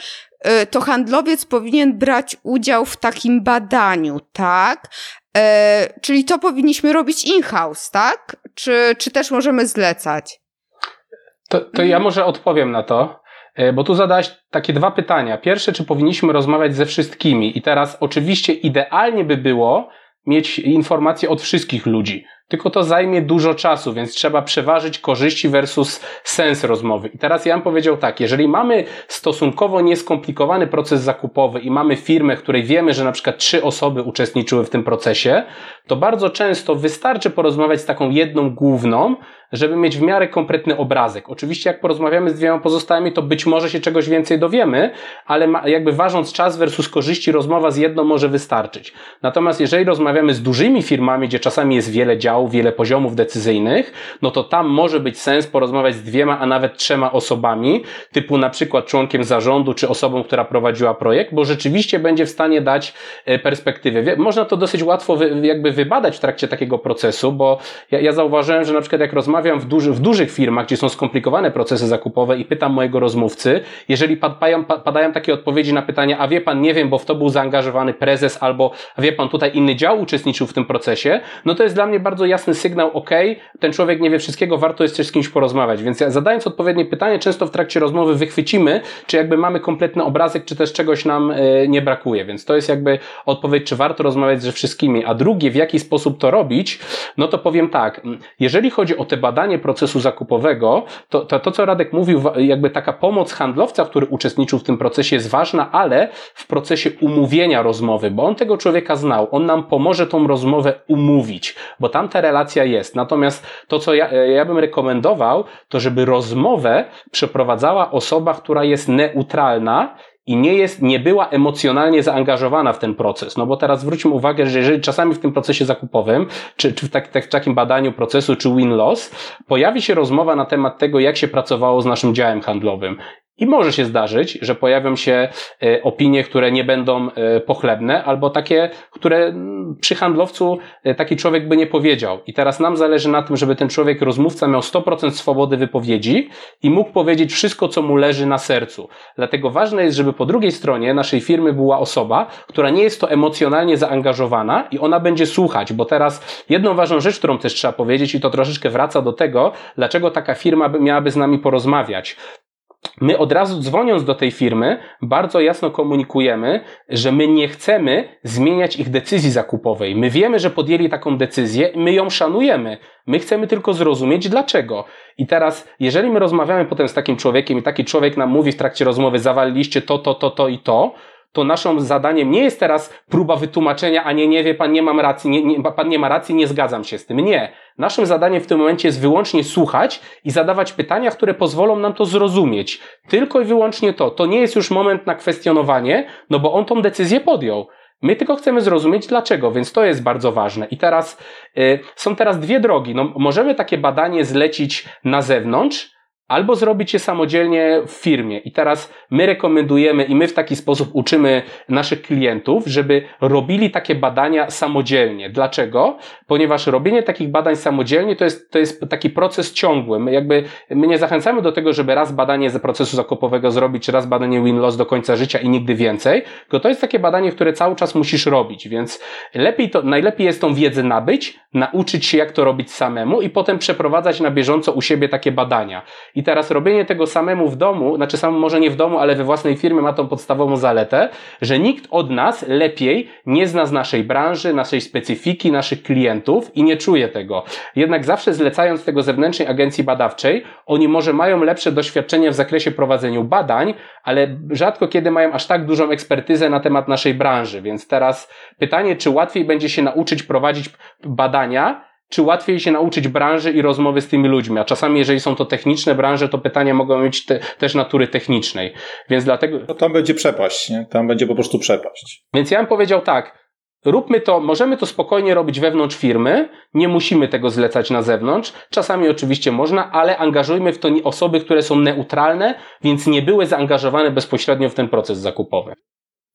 [SPEAKER 1] to handlowiec powinien brać udział w takim badaniu, tak? E, czyli to powinniśmy robić in-house, tak? Czy, czy też możemy zlecać?
[SPEAKER 2] To, to ja może odpowiem na to, e, bo tu zadałeś takie dwa pytania. Pierwsze, czy powinniśmy rozmawiać ze wszystkimi? I teraz oczywiście idealnie by było mieć informacje od wszystkich ludzi. Tylko to zajmie dużo czasu, więc trzeba przeważyć korzyści versus sens rozmowy. I teraz ja bym powiedział tak, jeżeli mamy stosunkowo nieskomplikowany proces zakupowy i mamy firmę, której wiemy, że na przykład trzy osoby uczestniczyły w tym procesie, to bardzo często wystarczy porozmawiać z taką jedną główną, żeby mieć w miarę kompletny obrazek. Oczywiście jak porozmawiamy z dwiema pozostałymi, to być może się czegoś więcej dowiemy, ale jakby ważąc czas versus korzyści, rozmowa z jedną może wystarczyć. Natomiast jeżeli rozmawiamy z dużymi firmami, gdzie czasami jest wiele działów, wiele poziomów decyzyjnych, no to tam może być sens porozmawiać z dwiema, a nawet trzema osobami, typu na przykład członkiem zarządu, czy osobą, która prowadziła projekt, bo rzeczywiście będzie w stanie dać e, perspektywę. Można to dosyć łatwo jakby wybadać w trakcie takiego procesu, bo ja, ja zauważyłem, że na przykład jak rozmawiam rozmawiam w, duży, w dużych firmach, gdzie są skomplikowane procesy zakupowe i pytam mojego rozmówcy, jeżeli padają, padają takie odpowiedzi na pytania, a wie pan, nie wiem, bo w to był zaangażowany prezes, albo wie pan, tutaj inny dział uczestniczył w tym procesie, no to jest dla mnie bardzo jasny sygnał, ok, ten człowiek nie wie wszystkiego, warto jest też z kimś porozmawiać. Więc zadając odpowiednie pytanie, często w trakcie rozmowy wychwycimy, czy jakby mamy kompletny obrazek, czy też czegoś nam y, nie brakuje. Więc to jest jakby odpowiedź, czy warto rozmawiać ze wszystkimi. A drugie, w jaki sposób to robić, no to powiem tak, jeżeli chodzi o te badanie procesu zakupowego, to, to, to co Radek mówił, jakby taka pomoc handlowca, który uczestniczył w tym procesie jest ważna, ale w procesie umówienia rozmowy, bo on tego człowieka znał, on nam pomoże tą rozmowę umówić, bo tam ta relacja jest. Natomiast to, co ja, ja bym rekomendował, to żeby rozmowę przeprowadzała osoba, która jest neutralna i nie jest, nie była emocjonalnie zaangażowana w ten proces. No bo teraz zwróćmy uwagę, że jeżeli czasami w tym procesie zakupowym, czy, czy w, tak, tak, w takim badaniu procesu, czy win-loss, pojawi się rozmowa na temat tego, jak się pracowało z naszym działem handlowym. I może się zdarzyć, że pojawią się e, opinie, które nie będą e, pochlebne, albo takie, które przy handlowcu e, taki człowiek by nie powiedział. I teraz nam zależy na tym, żeby ten człowiek, rozmówca, miał 100% swobody wypowiedzi i mógł powiedzieć wszystko, co mu leży na sercu. Dlatego ważne jest, żeby po drugiej stronie naszej firmy była osoba, która nie jest to emocjonalnie zaangażowana i ona będzie słuchać, bo teraz jedną ważną rzecz, którą też trzeba powiedzieć, i to troszeczkę wraca do tego, dlaczego taka firma miałaby z nami porozmawiać. My od razu dzwoniąc do tej firmy, bardzo jasno komunikujemy, że my nie chcemy zmieniać ich decyzji zakupowej. My wiemy, że podjęli taką decyzję, my ją szanujemy. My chcemy tylko zrozumieć dlaczego. I teraz, jeżeli my rozmawiamy potem z takim człowiekiem i taki człowiek nam mówi w trakcie rozmowy, zawaliliście to, to, to, to i to, to naszym zadaniem nie jest teraz próba wytłumaczenia, a nie, nie wie pan, nie mam racji, nie, nie, pan nie ma racji, nie zgadzam się z tym. Nie. Naszym zadaniem w tym momencie jest wyłącznie słuchać i zadawać pytania, które pozwolą nam to zrozumieć. Tylko i wyłącznie to. To nie jest już moment na kwestionowanie, no bo on tą decyzję podjął. My tylko chcemy zrozumieć dlaczego, więc to jest bardzo ważne. I teraz y, są teraz dwie drogi. No, możemy takie badanie zlecić na zewnątrz, albo zrobić je samodzielnie w firmie. I teraz my rekomendujemy i my w taki sposób uczymy naszych klientów, żeby robili takie badania samodzielnie. Dlaczego? Ponieważ robienie takich badań samodzielnie to jest, to jest taki proces ciągły. My jakby, my nie zachęcamy do tego, żeby raz badanie z procesu zakupowego zrobić, raz badanie win-loss do końca życia i nigdy więcej, tylko to jest takie badanie, które cały czas musisz robić, więc lepiej to, najlepiej jest tą wiedzę nabyć, nauczyć się jak to robić samemu i potem przeprowadzać na bieżąco u siebie takie badania. I teraz robienie tego samemu w domu, znaczy sam może nie w domu, ale we własnej firmie ma tą podstawową zaletę, że nikt od nas lepiej nie zna z naszej branży, naszej specyfiki, naszych klientów i nie czuje tego. Jednak zawsze zlecając tego zewnętrznej agencji badawczej, oni może mają lepsze doświadczenie w zakresie prowadzeniu badań, ale rzadko kiedy mają aż tak dużą ekspertyzę na temat naszej branży. Więc teraz pytanie, czy łatwiej będzie się nauczyć prowadzić badania, czy łatwiej się nauczyć branży i rozmowy z tymi ludźmi. A czasami, jeżeli są to techniczne branże, to pytania mogą mieć te, też natury technicznej. Więc dlatego.
[SPEAKER 3] No tam będzie przepaść, nie? Tam będzie po prostu przepaść.
[SPEAKER 2] Więc ja bym powiedział tak. Róbmy to, możemy to spokojnie robić wewnątrz firmy, nie musimy tego zlecać na zewnątrz. Czasami oczywiście można, ale angażujmy w to osoby, które są neutralne, więc nie były zaangażowane bezpośrednio w ten proces zakupowy.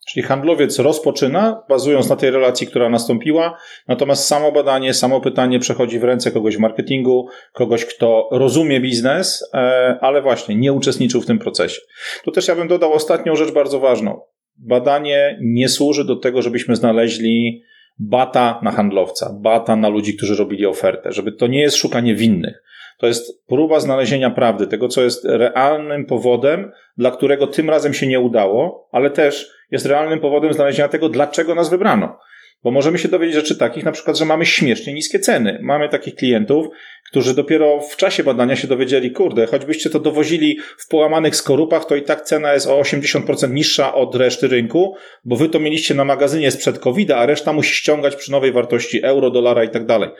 [SPEAKER 3] Czyli handlowiec rozpoczyna, bazując na tej relacji, która nastąpiła, natomiast samo badanie, samo pytanie przechodzi w ręce kogoś w marketingu, kogoś, kto rozumie biznes, e, ale właśnie nie uczestniczył w tym procesie. Tu też ja bym dodał ostatnią rzecz bardzo ważną. Badanie nie służy do tego, żebyśmy znaleźli bata na handlowca, bata na ludzi, którzy robili ofertę, żeby to nie jest szukanie winnych. To jest próba znalezienia prawdy, tego, co jest realnym powodem, dla którego tym razem się nie udało, ale też jest realnym powodem znalezienia tego, dlaczego nas wybrano. Bo możemy się dowiedzieć rzeczy takich, na przykład, że mamy śmiesznie niskie ceny. Mamy takich klientów, którzy dopiero w czasie badania się dowiedzieli, kurde, choćbyście to dowozili w połamanych skorupach, to i tak cena jest o 80% niższa od reszty rynku, bo wy to mieliście na magazynie sprzed covid a reszta musi ściągać przy nowej wartości euro, dolara i tak dalej.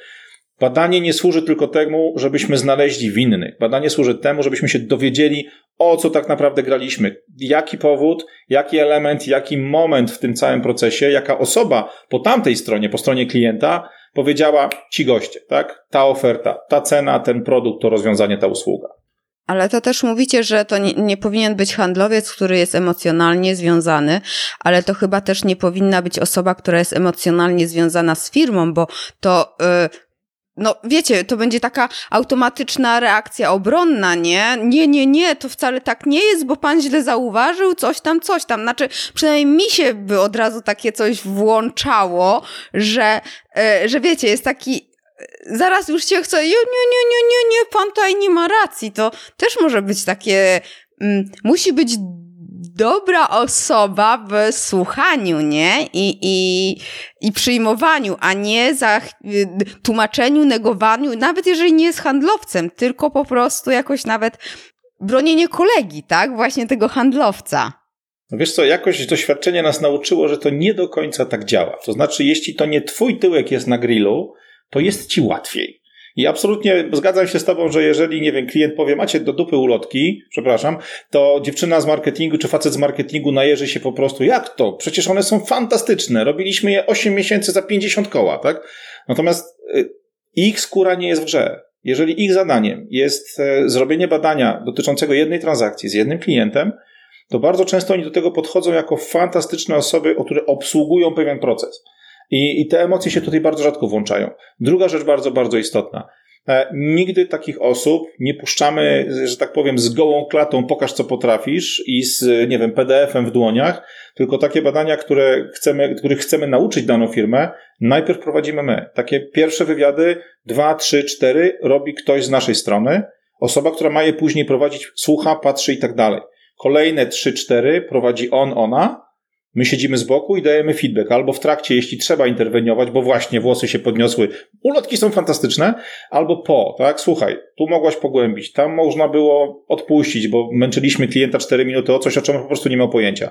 [SPEAKER 3] Badanie nie służy tylko temu, żebyśmy znaleźli winnych. Badanie służy temu, żebyśmy się dowiedzieli, o co tak naprawdę graliśmy. Jaki powód, jaki element, jaki moment w tym całym procesie, jaka osoba po tamtej stronie, po stronie klienta powiedziała ci goście, tak? Ta oferta, ta cena, ten produkt, to rozwiązanie, ta usługa.
[SPEAKER 1] Ale to też mówicie, że to nie, nie, powinien być handlowiec, który jest emocjonalnie związany, ale to chyba też nie powinna być osoba, która jest emocjonalnie związana z firmą, bo to yy, no wiecie, to będzie taka automatyczna reakcja obronna, nie? Nie, nie, nie, to wcale tak nie jest, bo pan źle zauważył, coś tam, coś tam. Znaczy, przynajmniej mi się by od razu takie coś włączało, że, e, że wiecie, jest taki e, zaraz już się chce, nie, nie, nie, nie, nie, pan tutaj nie ma racji. To też może być takie, mm, musi być dobra osoba w słuchaniu, nie? I, i, i przyjmowaniu, a nie za tłumaczeniu, negowaniu, nawet jeżeli nie jest handlowcem, tylko po prostu jakoś nawet bronienie kolegi, tak? Właśnie tego handlowca.
[SPEAKER 3] No wiesz co, jakoś doświadczenie nas nauczyło, że to nie do końca tak działa. To znaczy, jeśli to nie twój tyłek jest na grillu, to jest ci łatwiej. I absolutnie zgadzam się z Tobą, że jeżeli, nie wiem, klient powie, macie do dupy ulotki, przepraszam, to dziewczyna z marketingu czy facet z marketingu najeży się po prostu, jak to? Przecież one są fantastyczne. Robiliśmy je 8 miesięcy za 50 koła, tak? Natomiast y, ich skóra nie jest w grze. Jeżeli ich zadaniem jest e, zrobienie badania dotyczącego jednej transakcji z jednym klientem, to bardzo często oni do tego podchodzą jako fantastyczne osoby, które obsługują pewien proces. I, I te emocje się tutaj bardzo rzadko włączają. Druga rzecz bardzo, bardzo istotna. E, nigdy takich osób nie puszczamy, że tak powiem, z gołą klatą, pokaż co potrafisz i z, nie wiem, PDF-em w dłoniach, tylko takie badania, które chcemy, których chcemy nauczyć daną firmę, najpierw prowadzimy my. Takie pierwsze wywiady, dwa, trzy, cztery, robi ktoś z naszej strony. Osoba, która ma je później prowadzić, słucha, patrzy i tak dalej. Kolejne trzy, cztery prowadzi on, ona, My siedzimy z boku i dajemy feedback, albo w trakcie, jeśli trzeba interweniować, bo właśnie włosy się podniosły, ulotki są fantastyczne, albo po, tak? Słuchaj, tu mogłaś pogłębić, tam można było odpuścić, bo męczyliśmy klienta 4 minuty o coś, o czym po prostu nie miał pojęcia.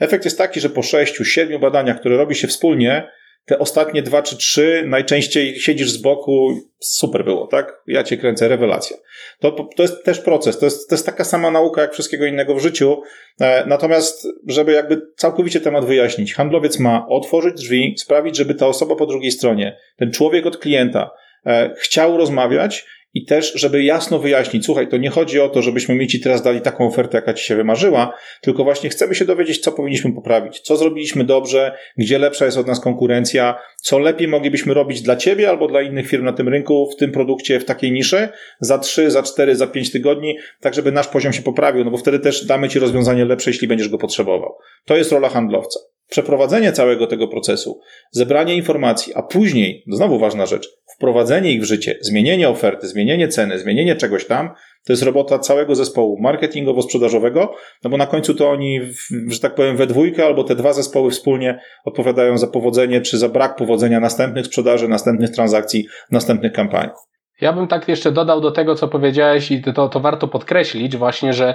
[SPEAKER 3] Efekt jest taki, że po 6, 7 badaniach, które robi się wspólnie, te ostatnie dwa czy trzy najczęściej siedzisz z boku, super było, tak? Ja cię kręcę, rewelacja. To, to jest też proces, to jest, to jest taka sama nauka jak wszystkiego innego w życiu. E, natomiast, żeby jakby całkowicie temat wyjaśnić, handlowiec ma otworzyć drzwi, sprawić, żeby ta osoba po drugiej stronie, ten człowiek od klienta, e, chciał rozmawiać i też, żeby jasno wyjaśnić, słuchaj, to nie chodzi o to, żebyśmy mi ci teraz dali taką ofertę, jaka ci się wymarzyła, tylko właśnie chcemy się dowiedzieć, co powinniśmy poprawić, co zrobiliśmy dobrze, gdzie lepsza jest od nas konkurencja, co lepiej moglibyśmy robić dla ciebie albo dla innych firm na tym rynku, w tym produkcie, w takiej niszy, za 3, za 4, za 5 tygodni, tak żeby nasz poziom się poprawił, no bo wtedy też damy ci rozwiązanie lepsze, jeśli będziesz go potrzebował. To jest rola handlowca. Przeprowadzenie całego tego procesu, zebranie informacji, a później, znowu ważna rzecz, wprowadzenie ich w życie, zmienienie oferty, zmienienie ceny, zmienienie czegoś tam, to jest robota całego zespołu marketingowo-sprzedażowego, no bo na końcu to oni, że tak powiem, we dwójkę albo te dwa zespoły wspólnie odpowiadają za powodzenie czy za brak powodzenia następnych sprzedaży, następnych transakcji, następnych kampanii.
[SPEAKER 2] Ja bym tak jeszcze dodał do tego, co powiedziałeś, i to, to warto podkreślić, właśnie, że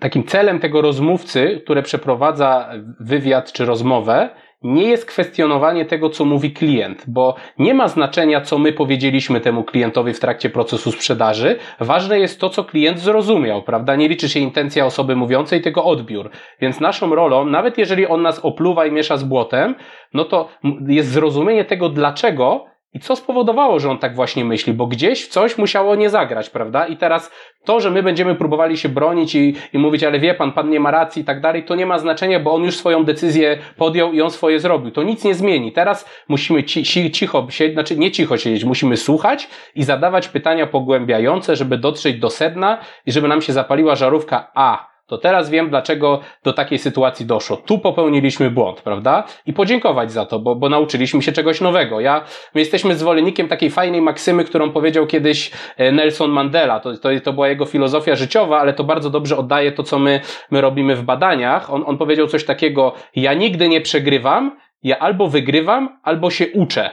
[SPEAKER 2] takim celem tego rozmówcy, który przeprowadza wywiad czy rozmowę, nie jest kwestionowanie tego, co mówi klient, bo nie ma znaczenia, co my powiedzieliśmy temu klientowi w trakcie procesu sprzedaży. Ważne jest to, co klient zrozumiał, prawda? Nie liczy się intencja osoby mówiącej, tylko odbiór. Więc naszą rolą, nawet jeżeli on nas opluwa i miesza z błotem, no to jest zrozumienie tego, dlaczego I co spowodowało, że on tak właśnie myśli? Bo gdzieś w coś musiało nie zagrać, prawda? I teraz to, że my będziemy próbowali się bronić i, i mówić, ale wie pan, pan nie ma racji i tak dalej, to nie ma znaczenia, bo on już swoją decyzję podjął i on swoje zrobił. To nic nie zmieni. Teraz musimy ci, ci, cicho siedzieć, znaczy nie cicho siedzieć, musimy słuchać i zadawać pytania pogłębiające, żeby dotrzeć do sedna i żeby nam się zapaliła żarówka A to teraz wiem, dlaczego do takiej sytuacji doszło. Tu popełniliśmy błąd, prawda? I podziękować za to, bo, bo nauczyliśmy się czegoś nowego. Ja, my jesteśmy zwolennikiem takiej fajnej maksymy, którą powiedział kiedyś e, Nelson Mandela. To, to, to była jego filozofia życiowa, ale to bardzo dobrze oddaje to, co my, my robimy w badaniach. On, on powiedział coś takiego, ja nigdy nie przegrywam, ja albo wygrywam, albo się uczę.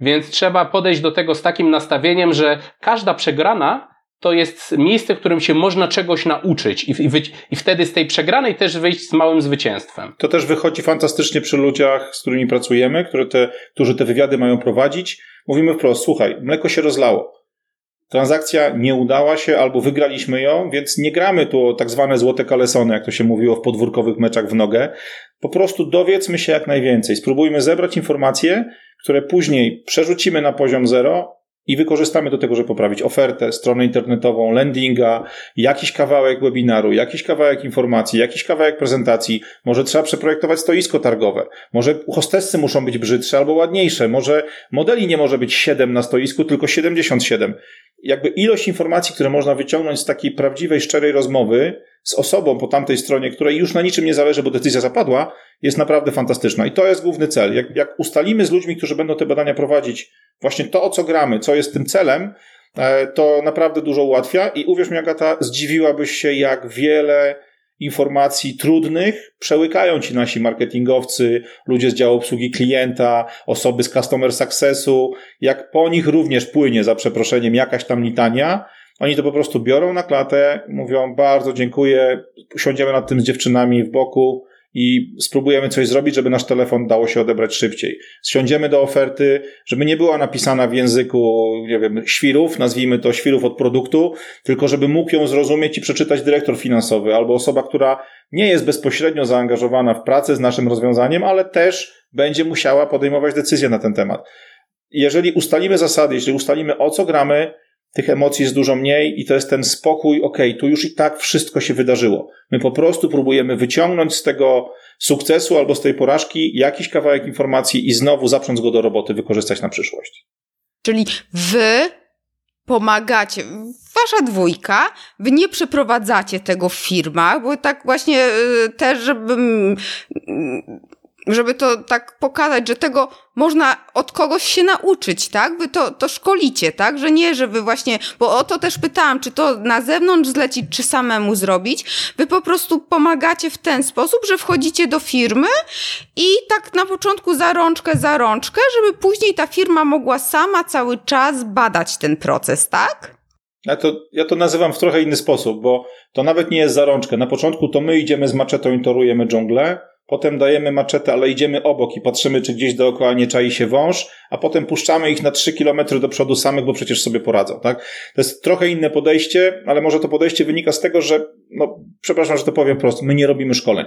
[SPEAKER 2] Więc trzeba podejść do tego z takim nastawieniem, że każda przegrana to jest miejsce, w którym się można czegoś nauczyć i, i, wtedy z tej przegranej też wyjść z małym zwycięstwem.
[SPEAKER 3] To też wychodzi fantastycznie przy ludziach, z którymi pracujemy, które te, którzy te wywiady mają prowadzić. Mówimy wprost, słuchaj, mleko się rozlało. Transakcja nie udała się albo wygraliśmy ją, więc nie gramy tu o tak zwane złote kalesony, jak to się mówiło w podwórkowych meczach w nogę. Po prostu dowiedzmy się jak najwięcej. Spróbujmy zebrać informacje, które później przerzucimy na poziom zero i wykorzystamy do tego, żeby poprawić ofertę, stronę internetową, landinga, jakiś kawałek webinaru, jakiś kawałek informacji, jakiś kawałek prezentacji. Może trzeba przeprojektować stoisko targowe. Może hostessy muszą być brzydsze albo ładniejsze. Może modeli nie może być 7 na stoisku, tylko 77. Jakby ilość informacji, które można wyciągnąć z takiej prawdziwej, szczerej rozmowy z osobą po tamtej stronie, której już na niczym nie zależy, bo decyzja zapadła, jest naprawdę fantastyczna. I to jest główny cel. Jak, jak ustalimy z ludźmi, którzy będą te badania prowadzić, właśnie to, o co gramy, co jest tym celem, e, to naprawdę dużo ułatwia i uwierz mi, Agata, zdziwiłabyś się, jak wiele informacji trudnych przełykają ci nasi marketingowcy, ludzie z działu obsługi klienta, osoby z customer successu, jak po nich również płynie, za przeproszeniem, jakaś tam litania, oni to po prostu biorą na klatę, mówią bardzo dziękuję, siądziemy nad tym z dziewczynami w boku, i spróbujemy coś zrobić, żeby nasz telefon dało się odebrać szybciej. Siądziemy do oferty, żeby nie była napisana w języku, nie wiem, świrów, nazwijmy to świrów od produktu, tylko żeby mógł ją zrozumieć i przeczytać dyrektor finansowy albo osoba, która nie jest bezpośrednio zaangażowana w pracę z naszym rozwiązaniem, ale też będzie musiała podejmować decyzje na ten temat. Jeżeli ustalimy zasady, jeżeli ustalimy o co gramy, tych emocji jest dużo mniej i to jest ten spokój, ok, tu już i tak wszystko się wydarzyło. My po prostu próbujemy wyciągnąć z tego sukcesu albo z tej porażki jakiś kawałek informacji i znowu zaprząc go do roboty, wykorzystać na przyszłość.
[SPEAKER 1] Czyli wy pomagacie, wasza dwójka, wy nie przeprowadzacie tego w firmach, bo tak właśnie y, też, żebym żeby to tak pokazać, że tego można od kogoś się nauczyć, tak? Wy to, to szkolicie, tak? Że nie, że wy właśnie, bo o to też pytałam, czy to na zewnątrz zlecić, czy samemu zrobić. Wy po prostu pomagacie w ten sposób, że wchodzicie do firmy i tak na początku za rączkę, za rączkę, żeby później ta firma mogła sama cały czas badać ten proces, tak?
[SPEAKER 3] Ja to, ja to nazywam w trochę inny sposób, bo to nawet nie jest za rączkę. Na początku to my idziemy z maczetą i torujemy dżunglę, Potem dajemy maczetę, ale idziemy obok i patrzymy, czy gdzieś dookoła nie czai się wąż, a potem puszczamy ich na 3 km do przodu samych, bo przecież sobie poradzą, tak? To jest trochę inne podejście, ale może to podejście wynika z tego, że, no, przepraszam, że to powiem prosto, my nie robimy szkoleń.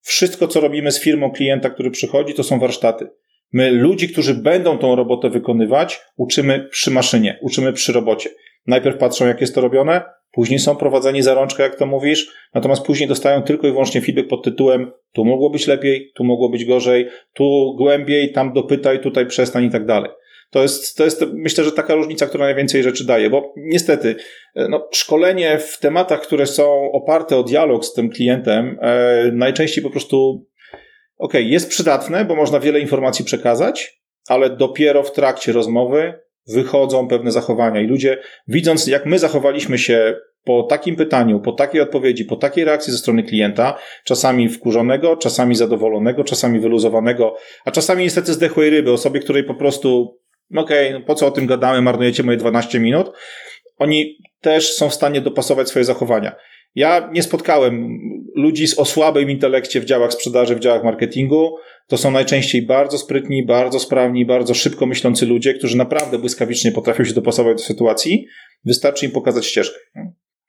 [SPEAKER 3] Wszystko, co robimy z firmą klienta, który przychodzi, to są warsztaty. My ludzi, którzy będą tą robotę wykonywać, uczymy przy maszynie, uczymy przy robocie. Najpierw patrzą, jak jest to robione, Później są prowadzeni za rączkę, jak to mówisz, natomiast później dostają tylko i wyłącznie feedback pod tytułem tu mogło być lepiej, tu mogło być gorzej, tu głębiej, tam dopytaj, tutaj przestań i tak dalej. To jest, to jest myślę, że taka różnica, która najwięcej rzeczy daje, bo niestety e, no, szkolenie w tematach, które są oparte o dialog z tym klientem, e, najczęściej po prostu ok, jest przydatne, bo można wiele informacji przekazać, ale dopiero w trakcie rozmowy wychodzą pewne zachowania i ludzie, widząc jak my zachowaliśmy się po takim pytaniu, po takiej odpowiedzi, po takiej reakcji ze strony klienta, czasami wkurzonego, czasami zadowolonego, czasami wyluzowanego, a czasami niestety zdechłej ryby, osobie, której po prostu, okej, okay, no po co o tym gadamy, marnujecie moje 12 minut, oni też są w stanie dopasować swoje zachowania. Ja nie spotkałem ludzi o słabym intelekcie w działach sprzedaży, w działach marketingu. To są najczęściej bardzo sprytni, bardzo sprawni, bardzo szybko myślący ludzie, którzy naprawdę błyskawicznie potrafią się dopasować do sytuacji. Wystarczy im pokazać ścieżkę.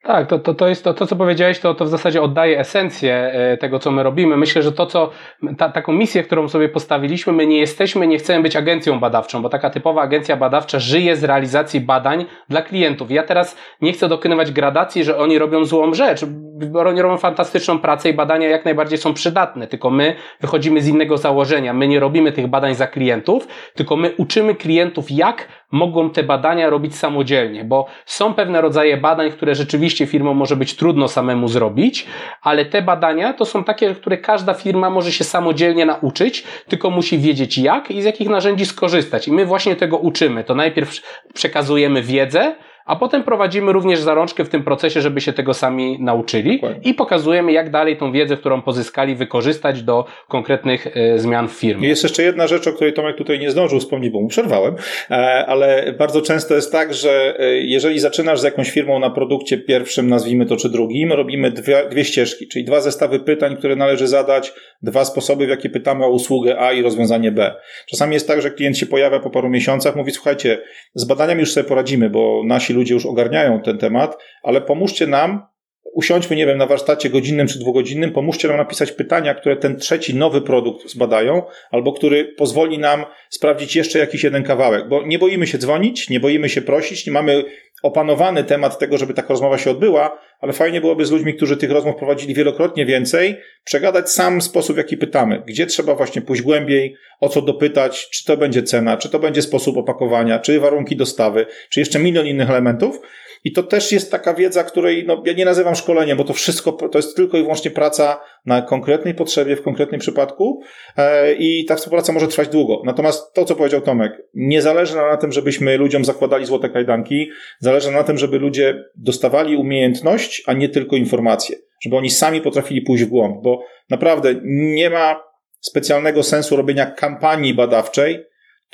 [SPEAKER 2] Tak, to, to, to jest to, to, co powiedziałeś, to, to w zasadzie oddaje esencję e, tego, co my robimy. Myślę, że to, co ta, taką misję, którą sobie postawiliśmy, my nie jesteśmy, nie chcemy być agencją badawczą, bo taka typowa agencja badawcza żyje z realizacji badań dla klientów. Ja teraz nie chcę dokonywać gradacji, że oni robią złą rzecz, bo oni robią fantastyczną pracę i badania jak najbardziej są przydatne, tylko my wychodzimy z innego założenia. My nie robimy tych badań za klientów, tylko my uczymy klientów, jak mogą te badania robić samodzielnie, bo są pewne rodzaje badań, które rzeczywiście firmom może być trudno samemu zrobić, ale te badania to są takie, które każda firma może się samodzielnie nauczyć, tylko musi wiedzieć jak i z jakich narzędzi skorzystać. I my właśnie tego uczymy. To najpierw przekazujemy wiedzę, a potem prowadzimy również zarączkę w tym procesie, żeby się tego sami nauczyli Dokładnie. i pokazujemy, jak dalej tą wiedzę, którą pozyskali, wykorzystać do konkretnych e, zmian w firmie.
[SPEAKER 3] Jest jeszcze jedna rzecz, o której Tomek tutaj nie zdążył wspomnieć, bo mu przerwałem, e, ale bardzo często jest tak, że e, jeżeli zaczynasz z jakąś firmą na produkcie pierwszym, nazwijmy to, czy drugim, robimy dwie, dwie ścieżki, czyli dwa zestawy pytań, które należy zadać, dwa sposoby, w jakie pytamy o usługę A i rozwiązanie B. Czasami jest tak, że klient się pojawia po paru miesiącach, mówi, słuchajcie, z badaniami już sobie poradzimy, bo ludzie już ogarniają ten temat, ale pomóżcie nam, usiądźmy, nie wiem, na warsztacie godzinnym czy dwugodzinnym, pomóżcie nam napisać pytania, które ten trzeci nowy produkt zbadają, albo który pozwoli nam sprawdzić jeszcze jakiś jeden kawałek, bo nie boimy się dzwonić, nie boimy się prosić, nie mamy opanowany temat tego, żeby taka rozmowa się odbyła, ale fajnie byłoby z ludźmi, którzy tych rozmów prowadzili wielokrotnie więcej, przegadać sam sposób, w jaki pytamy, gdzie trzeba właśnie pójść głębiej, o co dopytać, czy to będzie cena, czy to będzie sposób opakowania, czy warunki dostawy, czy jeszcze milion innych elementów, i to też jest taka wiedza, której no, ja nie nazywam szkoleniem, bo to wszystko to jest tylko i wyłącznie praca na konkretnej potrzebie, w konkretnym przypadku e, i ta współpraca może trwać długo. Natomiast to, co powiedział Tomek, nie zależy na tym, żebyśmy ludziom zakładali złote kajdanki, zależy na tym, żeby ludzie dostawali umiejętność, a nie tylko informacje. Żeby oni sami potrafili pójść w głąb, bo naprawdę nie ma specjalnego sensu robienia kampanii badawczej,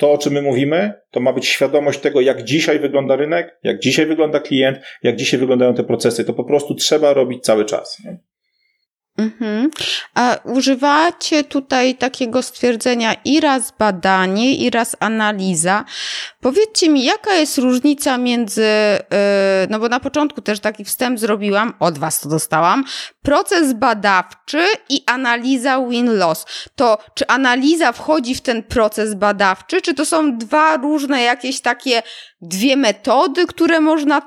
[SPEAKER 3] to, o czym my mówimy, to ma być świadomość tego, jak dzisiaj wygląda rynek, jak dzisiaj wygląda klient, jak dzisiaj wyglądają te procesy. To po prostu trzeba robić cały czas. Nie?
[SPEAKER 1] Mhm. A używacie tutaj takiego stwierdzenia i raz badanie, i raz analiza. Powiedzcie mi, jaka jest różnica między, y, no bo na początku też taki wstęp zrobiłam, od was to dostałam, proces badawczy i analiza win-loss. To czy analiza wchodzi w ten proces badawczy, czy to są dwa różne jakieś takie dwie metody, które można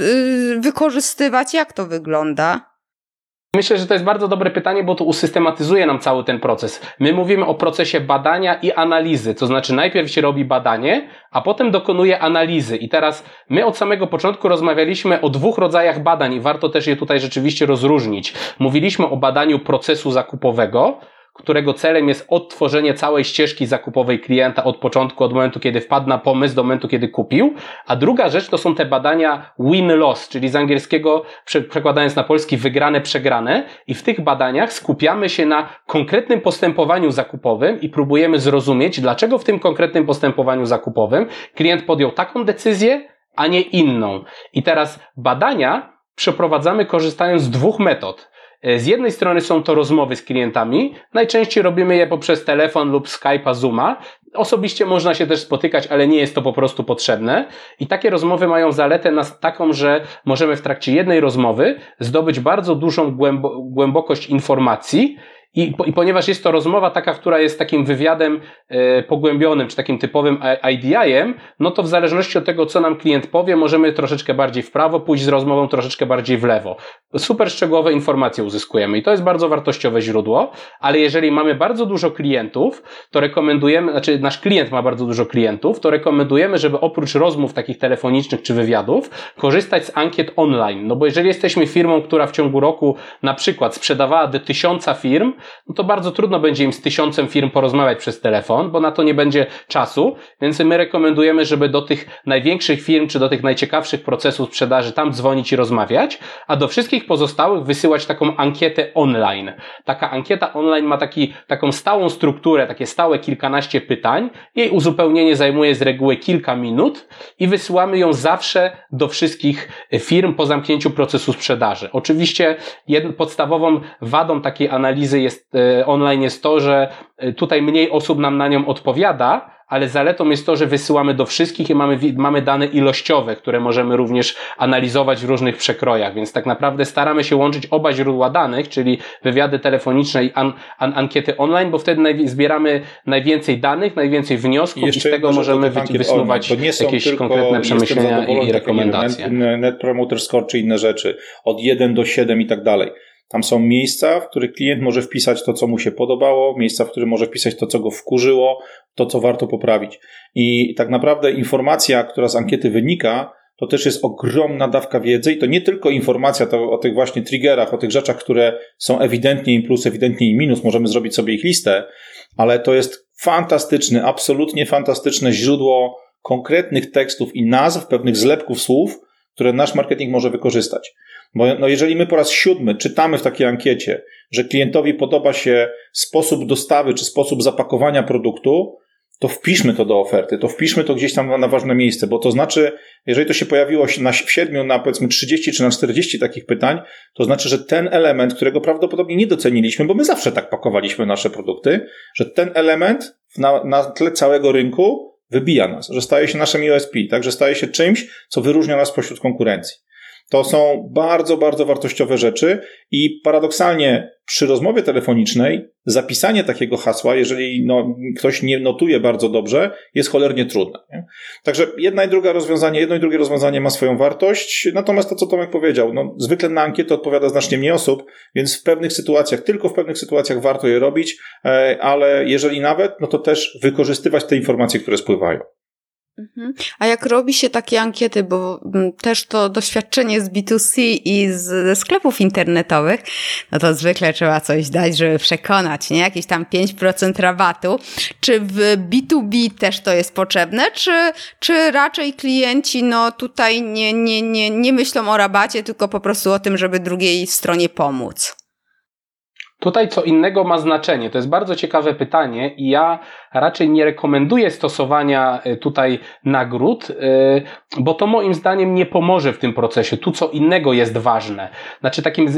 [SPEAKER 1] y, wykorzystywać? Jak to wygląda?
[SPEAKER 2] Myślę, że to jest bardzo dobre pytanie, bo to usystematyzuje nam cały ten proces. My mówimy o procesie badania i analizy, to znaczy najpierw się robi badanie, a potem dokonuje analizy. I teraz my od samego początku rozmawialiśmy o dwóch rodzajach badań i warto też je tutaj rzeczywiście rozróżnić. Mówiliśmy o badaniu procesu zakupowego, którego celem jest odtworzenie całej ścieżki zakupowej klienta od początku, od momentu, kiedy wpadł na pomysł, do momentu, kiedy kupił. A druga rzecz to są te badania win-loss, czyli z angielskiego przekładając na polski wygrane, przegrane. I w tych badaniach skupiamy się na konkretnym postępowaniu zakupowym i próbujemy zrozumieć, dlaczego w tym konkretnym postępowaniu zakupowym klient podjął taką decyzję, a nie inną. I teraz badania przeprowadzamy korzystając z dwóch metod. E, z jednej strony są to rozmowy z klientami, najczęściej robimy je poprzez telefon lub Skype'a, Zooma. Osobiście można się też spotykać, ale nie jest to po prostu potrzebne. I takie rozmowy mają zaletę nas taką, że możemy w trakcie jednej rozmowy zdobyć bardzo dużą głębokość informacji i, I, ponieważ jest to rozmowa taka, która jest takim wywiadem e, pogłębionym, czy takim typowym IDI-em, no to w zależności od tego, co nam klient powie, możemy troszeczkę bardziej w prawo pójść z rozmową, troszeczkę bardziej w lewo. Super szczegółowe informacje uzyskujemy i to jest bardzo wartościowe źródło, ale jeżeli mamy bardzo dużo klientów, to rekomendujemy, znaczy nasz klient ma bardzo dużo klientów, to rekomendujemy, żeby oprócz rozmów takich telefonicznych czy wywiadów, korzystać z ankiet online. No bo jeżeli jesteśmy firmą, która w ciągu roku na przykład sprzedawała do tysiąca firm, no to bardzo trudno będzie im z tysiącem firm porozmawiać przez telefon, bo na to nie będzie czasu, więc my rekomendujemy, żeby do tych największych firm, czy do tych najciekawszych procesów sprzedaży tam dzwonić i rozmawiać, a do wszystkich pozostałych wysyłać taką ankietę online. Taka ankieta online ma taki, taką stałą strukturę, takie stałe kilkanaście pytań, jej uzupełnienie zajmuje z reguły kilka minut i wysyłamy ją zawsze do wszystkich firm po zamknięciu procesu sprzedaży. Oczywiście podstawową wadą takiej analizy jest jest, e, online jest to, że e, tutaj mniej osób nam na nią odpowiada, ale zaletą jest to, że wysyłamy do wszystkich i mamy, mamy dane ilościowe, które możemy również analizować w różnych przekrojach, więc tak naprawdę staramy się łączyć oba źródła danych, czyli wywiady telefoniczne i an, an, ankiety online, bo wtedy naj, zbieramy najwięcej danych, najwięcej wniosków i, i z tego możemy wysnuwać jakieś konkretne przemyślenia i rekomendacje.
[SPEAKER 3] Net Promoter Score czy inne rzeczy, od 1 do 7 i tak dalej. Tam są miejsca, w których klient może wpisać to, co mu się podobało, miejsca, w których może wpisać to, co go wkurzyło, to, co warto poprawić. I tak naprawdę informacja, która z ankiety wynika, to też jest ogromna dawka wiedzy i to nie tylko informacja to o tych właśnie triggerach, o tych rzeczach, które są ewidentnie im plus, ewidentnie im minus, możemy zrobić sobie ich listę, ale to jest fantastyczny, absolutnie fantastyczne źródło konkretnych tekstów i nazw, pewnych zlepków słów, które nasz marketing może wykorzystać. Bo no jeżeli my po raz siódmy czytamy w takiej ankiecie, że klientowi podoba się sposób dostawy czy sposób zapakowania produktu, to wpiszmy to do oferty, to wpiszmy to gdzieś tam na ważne miejsce, bo to znaczy, jeżeli to się pojawiło na, w siedmiu, na powiedzmy 30 czy na 40 takich pytań, to znaczy, że ten element, którego prawdopodobnie nie doceniliśmy, bo my zawsze tak pakowaliśmy nasze produkty, że ten element na, na tle całego rynku wybija nas, że staje się naszym USP, tak, że staje się czymś, co wyróżnia nas pośród konkurencji. To są bardzo, bardzo wartościowe rzeczy i paradoksalnie przy rozmowie telefonicznej zapisanie takiego hasła, jeżeli no, ktoś nie notuje bardzo dobrze, jest cholernie trudne. Nie? Także jedna i druga rozwiązanie, jedno i drugie rozwiązanie ma swoją wartość, natomiast to, co Tomek powiedział, no, zwykle na ankietę odpowiada znacznie mniej osób, więc w pewnych sytuacjach, tylko w pewnych sytuacjach warto je robić, e, ale jeżeli nawet, no to też wykorzystywać te informacje, które spływają.
[SPEAKER 1] Mhm. A jak robi się takie ankiety, bo mm, też to doświadczenie z B2C i z, ze sklepów internetowych, no to zwykle trzeba coś dać, żeby przekonać, nie? Jakieś tam 5% rabatu. Czy w B2B też to jest potrzebne, czy, czy raczej klienci no tutaj nie, nie, nie, nie myślą o rabacie, tylko po prostu o tym, żeby drugiej stronie pomóc?
[SPEAKER 2] Tutaj co innego ma znaczenie. To jest bardzo ciekawe pytanie i ja raczej nie rekomenduję stosowania e, tutaj nagród, e, bo to moim zdaniem nie pomoże w tym procesie. Tu co innego jest ważne. Znaczy takim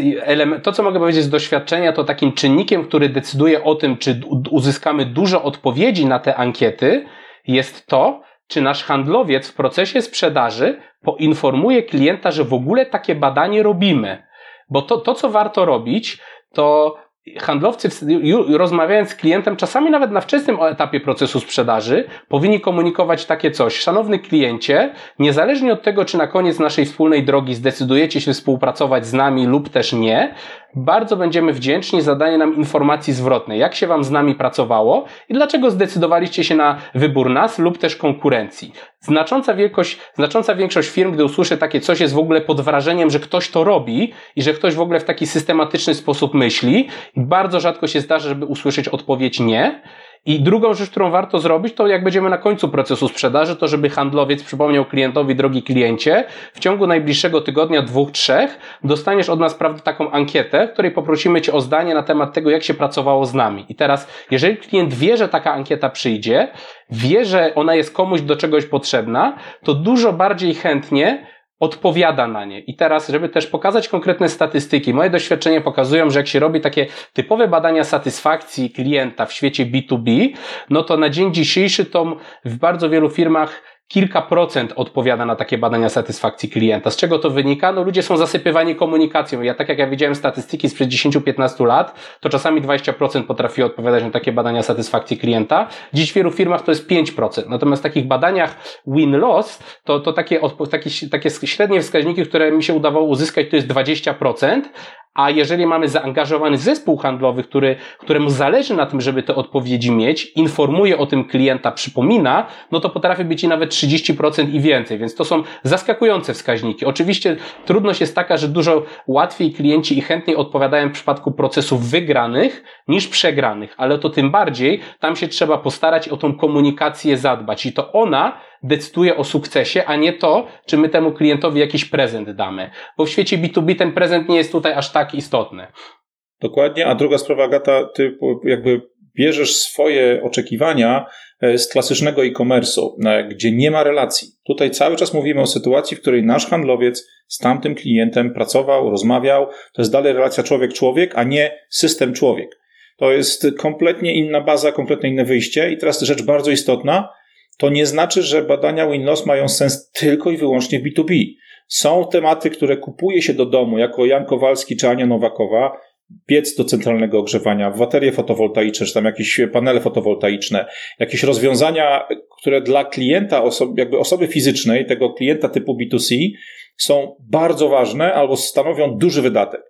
[SPEAKER 2] to co mogę powiedzieć z doświadczenia, to takim czynnikiem, który decyduje o tym, czy uzyskamy dużo odpowiedzi na te ankiety, jest to, czy nasz handlowiec w procesie sprzedaży poinformuje klienta, że w ogóle takie badanie robimy. Bo to, to co warto robić, to handlowcy, rozmawiając z klientem, czasami nawet na wczesnym etapie procesu sprzedaży, powinni komunikować takie coś. Szanowny kliencie, niezależnie od tego, czy na koniec naszej wspólnej drogi zdecydujecie się współpracować z nami lub też nie, bardzo będziemy wdzięczni za danie nam informacji zwrotnej, jak się Wam z nami pracowało i dlaczego zdecydowaliście się na wybór nas lub też konkurencji. Znacząca, wielkość, znacząca większość firm, gdy usłyszy takie coś, jest w ogóle pod wrażeniem, że ktoś to robi i że ktoś w ogóle w taki systematyczny sposób myśli. Bardzo rzadko się zdarza, żeby usłyszeć odpowiedź nie. I drugą rzecz, którą warto zrobić, to jak będziemy na końcu procesu sprzedaży, to żeby handlowiec przypomniał klientowi, drogi kliencie, w ciągu najbliższego tygodnia, dwóch, trzech, dostaniesz od nas prawda, taką ankietę, w której poprosimy Cię o zdanie na temat tego, jak się pracowało z nami. I teraz, jeżeli klient wie, że taka ankieta przyjdzie, wie, że ona jest komuś do czegoś potrzebna, to dużo bardziej chętnie odpowiada na nie. I teraz, żeby też pokazać konkretne statystyki, moje doświadczenia pokazują, że jak się robi takie typowe badania satysfakcji klienta w świecie B2B, no to na dzień dzisiejszy to w bardzo wielu firmach kilka procent odpowiada na takie badania satysfakcji klienta. Z czego to wynika? No ludzie są zasypywani komunikacją. Ja tak jak ja widziałem statystyki sprzed 10-15 lat, to czasami 20% potrafi odpowiadać na takie badania satysfakcji klienta. Dziś w wielu firmach to jest 5%. Natomiast w takich badaniach win-loss, to, to takie, takie, takie średnie wskaźniki, które mi się udawało uzyskać, to jest 20%, a jeżeli mamy zaangażowany zespół handlowy, który, któremu zależy na tym, żeby te odpowiedzi mieć, informuje o tym klienta, przypomina, no to potrafi być i nawet 30% i więcej, więc to są zaskakujące wskaźniki. Oczywiście trudność jest taka, że dużo łatwiej klienci i chętniej odpowiadają w przypadku procesów wygranych niż przegranych, ale to tym bardziej tam się trzeba postarać o tą komunikację zadbać. I to ona decyduje o sukcesie, a nie to, czy my temu klientowi jakiś prezent damy. Bo w świecie B2B ten prezent nie jest tutaj aż tak istotny.
[SPEAKER 3] Dokładnie, a druga sprawa, Agata, ty jakby bierzesz swoje oczekiwania e, z klasycznego e-commerce'u, e, gdzie nie ma relacji. Tutaj cały czas mówimy o sytuacji, w której nasz handlowiec z tamtym klientem pracował, rozmawiał. To jest dalej relacja człowiek-człowiek, a nie system-człowiek. To jest kompletnie inna baza, kompletnie inne wyjście. I teraz rzecz bardzo istotna. To nie znaczy, że badania win-loss mają sens tylko i wyłącznie w B2B. Są tematy, które kupuje się do domu, jako Jan Kowalski czy Ania Nowakowa, piec do centralnego ogrzewania, baterie fotowoltaiczne, czy tam jakieś panele fotowoltaiczne, jakieś rozwiązania, które dla klienta, osoby, jakby osoby fizycznej, tego klienta typu B2C, są bardzo ważne albo stanowią duży wydatek.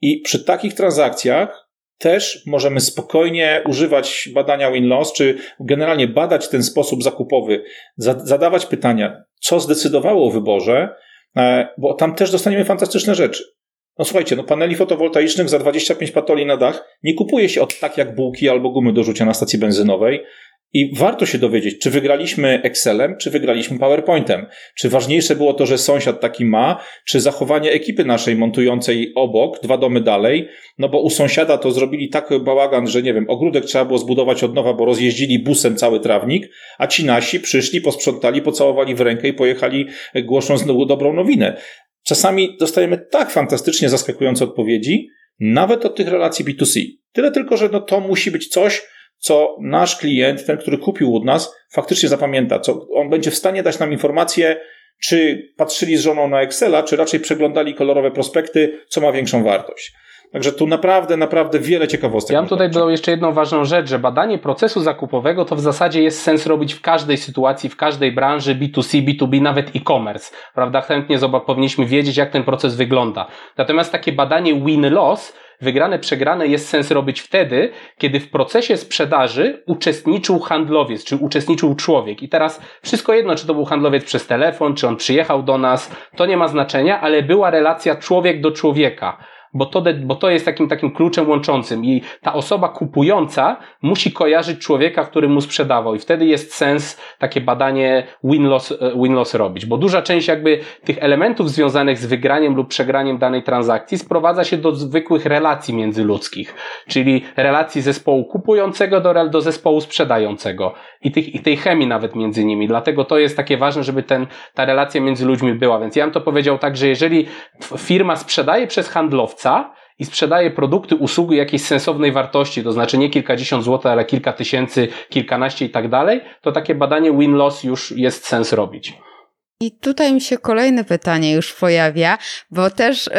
[SPEAKER 3] I przy takich transakcjach też możemy spokojnie używać badania win-loss, czy generalnie badać ten sposób zakupowy, zadawać pytania, co zdecydowało o wyborze, e, bo tam też dostaniemy fantastyczne rzeczy. No słuchajcie, no paneli fotowoltaicznych za 25 patoli na dach nie kupuje się od tak jak bułki albo gumy do rzucia na stacji benzynowej, i warto się dowiedzieć, czy wygraliśmy Excelem, czy wygraliśmy PowerPointem. Czy ważniejsze było to, że sąsiad taki ma, czy zachowanie ekipy naszej montującej obok, dwa domy dalej, no bo u sąsiada to zrobili taki bałagan, że nie wiem, ogródek trzeba było zbudować od nowa, bo rozjeździli busem cały trawnik, a ci nasi przyszli, posprzątali, pocałowali w rękę i pojechali głosząc dobrą nowinę. Czasami dostajemy tak fantastycznie zaskakujące odpowiedzi, nawet od tych relacji B2C. Tyle tylko, że no to musi być coś, co nasz klient, ten, który kupił od nas, faktycznie zapamięta, co on będzie w stanie dać nam informację, czy patrzyli z żoną na Excela, czy raczej przeglądali kolorowe prospekty, co ma większą wartość. Także tu naprawdę, naprawdę wiele ciekawostek.
[SPEAKER 2] Ja bym tutaj dodał jeszcze jedną ważną rzecz, że badanie procesu zakupowego to w zasadzie jest sens robić w każdej sytuacji, w każdej branży B2C, B2B, nawet e-commerce. Prawda? Chętnie powinniśmy wiedzieć, jak ten proces wygląda. Natomiast takie badanie win-loss wygrane, przegrane jest sens robić wtedy, kiedy w procesie sprzedaży uczestniczył handlowiec, czy uczestniczył człowiek. I teraz wszystko jedno, czy to był handlowiec przez telefon, czy on przyjechał do nas, to nie ma znaczenia, ale była relacja człowiek do człowieka bo to, bo to jest takim, takim kluczem łączącym i ta osoba kupująca musi kojarzyć człowieka, który mu sprzedawał i wtedy jest sens takie badanie win-loss, e, win-loss robić, bo duża część jakby tych elementów związanych z wygraniem lub przegraniem danej transakcji sprowadza się do zwykłych relacji międzyludzkich, czyli relacji zespołu kupującego do, do zespołu sprzedającego i, tych, i tej chemii nawet między nimi, dlatego to jest takie ważne, żeby ten, ta relacja między ludźmi była, więc ja bym to powiedział tak, że jeżeli firma sprzedaje przez handlowca, i sprzedaje produkty, usługi jakiejś sensownej wartości, to znaczy nie kilkadziesiąt złotych, ale kilka tysięcy, kilkanaście i tak dalej, to takie badanie win-loss już jest sens robić.
[SPEAKER 1] I tutaj mi się kolejne pytanie już pojawia, bo też y,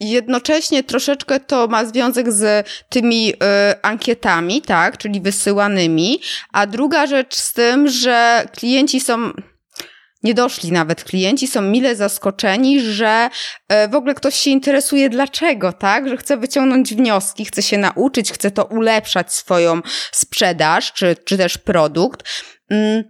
[SPEAKER 1] jednocześnie troszeczkę to ma związek z tymi y, ankietami, tak, czyli wysyłanymi, a druga rzecz z tym, że klienci są nie doszli nawet klienci, są mile zaskoczeni, że e, w ogóle ktoś się interesuje dlaczego, tak? Że chce wyciągnąć wnioski, chce się nauczyć, chce to ulepszać swoją sprzedaż czy, czy też produkt. Mm,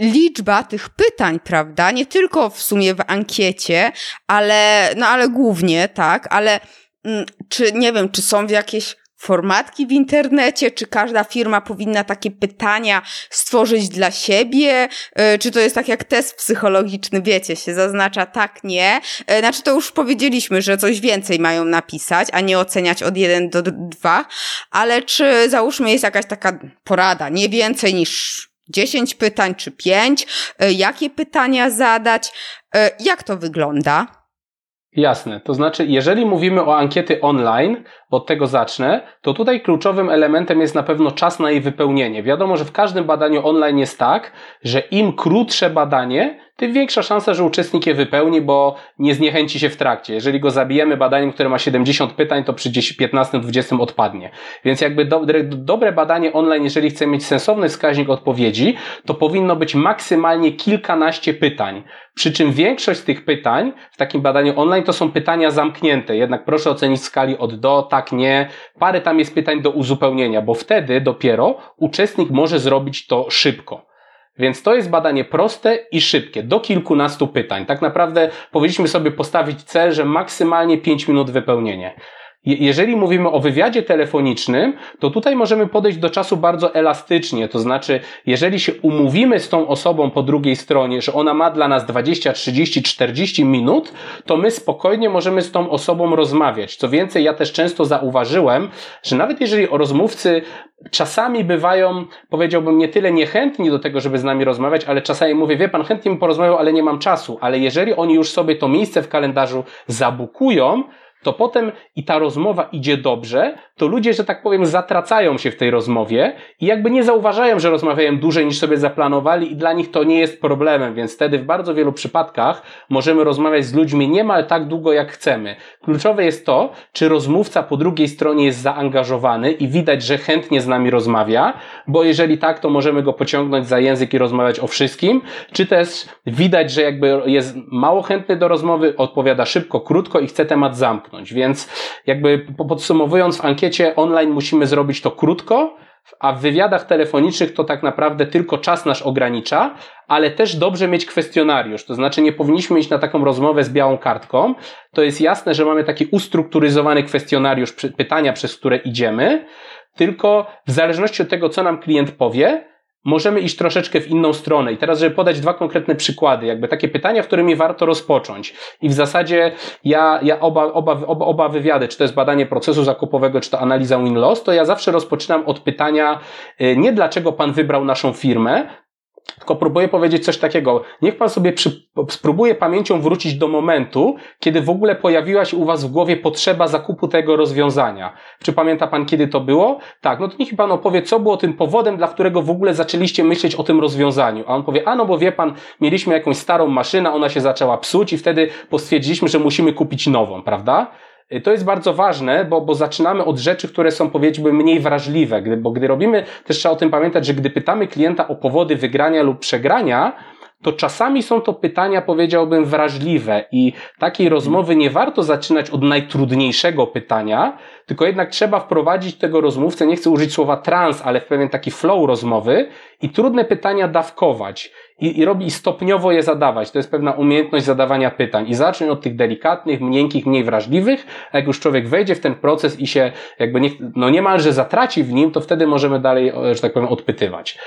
[SPEAKER 1] liczba tych pytań, prawda? Nie tylko w sumie w ankiecie, ale, no ale głównie, tak? Ale mm, czy, nie wiem, czy są w jakieś formatki w internecie? Czy każda firma powinna takie pytania stworzyć dla siebie? E, czy to jest tak jak test psychologiczny, wiecie, się zaznacza tak, nie? E, znaczy to już powiedzieliśmy, że coś więcej mają napisać, a nie oceniać od 1 do 2, ale czy załóżmy jest jakaś taka porada, nie więcej niż 10 pytań czy 5, e, jakie pytania zadać, jak to wygląda?
[SPEAKER 2] Jasne. To znaczy, jeżeli mówimy o ankiety online, od tego zacznę, to tutaj kluczowym elementem jest na pewno czas na jej wypełnienie. Wiadomo, że w każdym badaniu online jest tak, że im krótsze badanie, tym większa szansa, że uczestnik je wypełni, bo nie zniechęci się w trakcie. Jeżeli go zabijemy badaniem, które ma 70 pytań, to przy 15-20 odpadnie. Więc jakby dobre, dobre badanie online, jeżeli chce mieć sensowny wskaźnik odpowiedzi, to powinno być maksymalnie kilkanaście pytań. Przy czym większość z tych pytań w takim badaniu online to są pytania zamknięte. Jednak proszę ocenić w skali od do, tak, nie. Parę tam jest pytań do uzupełnienia, bo wtedy dopiero uczestnik może zrobić to szybko. Więc to jest badanie proste i szybkie, do kilkunastu pytań. Tak naprawdę powinniśmy sobie postawić cel, że maksymalnie 5 minut wypełnienie. Jeżeli mówimy o wywiadzie telefonicznym, to tutaj możemy podejść do czasu bardzo elastycznie. To znaczy, jeżeli się umówimy z tą osobą po drugiej stronie, że ona ma dla nas 20, 30, 40 minut, to my spokojnie możemy z tą osobą rozmawiać. Co więcej, ja też często zauważyłem, że nawet jeżeli o rozmówcy czasami bywają, powiedziałbym, nie tyle niechętni do tego, żeby z nami rozmawiać, ale czasami mówię, wie pan, chętnie mi porozmawiał, ale nie mam czasu. Ale jeżeli oni już sobie to miejsce w kalendarzu zabukują, to potem i ta rozmowa idzie dobrze, to ludzie, że tak powiem, zatracają się w tej rozmowie i jakby nie zauważają, że rozmawiają dłużej niż sobie zaplanowali i dla nich to nie jest problemem, więc wtedy w bardzo wielu przypadkach możemy rozmawiać z ludźmi niemal tak długo, jak chcemy. Kluczowe jest to, czy rozmówca po drugiej stronie jest zaangażowany i widać, że chętnie z nami rozmawia, bo jeżeli tak, to możemy go pociągnąć za język i rozmawiać o wszystkim, czy też widać, że jakby jest mało chętny do rozmowy, odpowiada szybko, krótko i chce temat zamknąć. Więc jakby podsumowując w ankiecie online musimy zrobić to krótko, a w wywiadach telefonicznych to tak naprawdę tylko czas nasz ogranicza, ale też dobrze mieć kwestionariusz. To znaczy nie powinniśmy iść na taką rozmowę z białą kartką. To jest jasne, że mamy taki ustrukturyzowany kwestionariusz pytania, przez które idziemy, tylko w zależności od tego, co nam klient powie, możemy iść troszeczkę w inną stronę. I teraz, żeby podać dwa konkretne przykłady, jakby takie pytania, w którymi warto rozpocząć. I w zasadzie ja, ja oba, oba, oba, oba wywiady, czy to jest badanie procesu zakupowego, czy to analiza win-loss, to ja zawsze rozpoczynam od pytania y, nie dlaczego pan wybrał naszą firmę, tylko próbuję powiedzieć coś takiego. Niech pan sobie przy, spróbuje pamięcią wrócić do momentu, kiedy w ogóle pojawiła się u was w głowie potrzeba zakupu tego rozwiązania. Czy pamięta pan, kiedy to było? Tak, no to niech pan opowie, co było tym powodem, dla którego w ogóle zaczęliście myśleć o tym rozwiązaniu. A on powie, a no bo wie pan, mieliśmy jakąś starą maszynę, ona się zaczęła psuć i wtedy postwierdziliśmy, że musimy kupić nową, prawda? Y, to jest bardzo ważne, bo, bo zaczynamy od rzeczy, które są powiedzmy mniej wrażliwe, gdy, bo gdy robimy, też trzeba o tym pamiętać, że gdy pytamy klienta o powody wygrania lub przegrania, to czasami są to pytania, powiedziałbym, wrażliwe i takiej rozmowy nie warto zaczynać od najtrudniejszego pytania, tylko jednak trzeba wprowadzić tego rozmówcę, nie chcę użyć słowa trans, ale w pewien taki flow rozmowy i trudne pytania dawkować i, i robi stopniowo je zadawać. To jest pewna umiejętność zadawania pytań i zacznij od tych delikatnych, miękkich, mniej wrażliwych, a jak już człowiek wejdzie w ten proces i się jakby nie, no niemalże zatraci w nim, to wtedy możemy dalej, że tak powiem, odpytywać.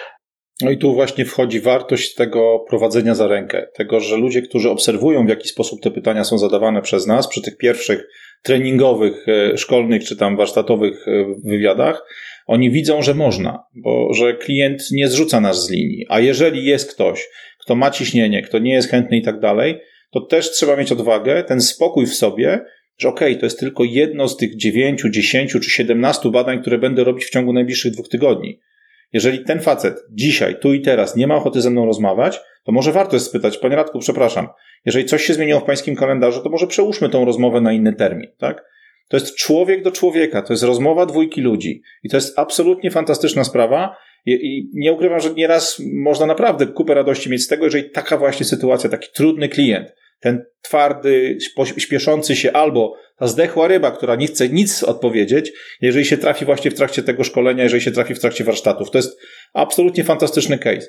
[SPEAKER 3] No i tu właśnie wchodzi wartość tego prowadzenia za rękę. Tego, że ludzie, którzy obserwują, w jaki sposób te pytania są zadawane przez nas, przy tych pierwszych treningowych, e, szkolnych czy tam warsztatowych e, wywiadach, oni widzą, że można, bo że klient nie zrzuca nas z linii. A jeżeli jest ktoś, kto ma ciśnienie, kto nie jest chętny i tak dalej, to też trzeba mieć odwagę, ten spokój w sobie, że okej, okay, to jest tylko jedno z tych dziewięciu, dziesięciu czy siedemnastu badań, które będę robić w ciągu najbliższych dwóch tygodni. Jeżeli ten facet dzisiaj, tu i teraz nie ma ochoty ze mną rozmawiać, to może warto jest spytać, panie Radku, przepraszam, jeżeli coś się zmieniło w pańskim kalendarzu, to może przełóżmy tą rozmowę na inny termin, tak? To jest człowiek do człowieka, to jest rozmowa dwójki ludzi. I to jest absolutnie fantastyczna sprawa. I, I, nie ukrywam, że nieraz można naprawdę kupę radości mieć z tego, jeżeli taka właśnie sytuacja, taki trudny klient, ten twardy, śpieszący się albo ta zdechła ryba, która nie chce nic odpowiedzieć, jeżeli się trafi właśnie w trakcie tego szkolenia, jeżeli się trafi w trakcie warsztatów. To jest absolutnie fantastyczny case.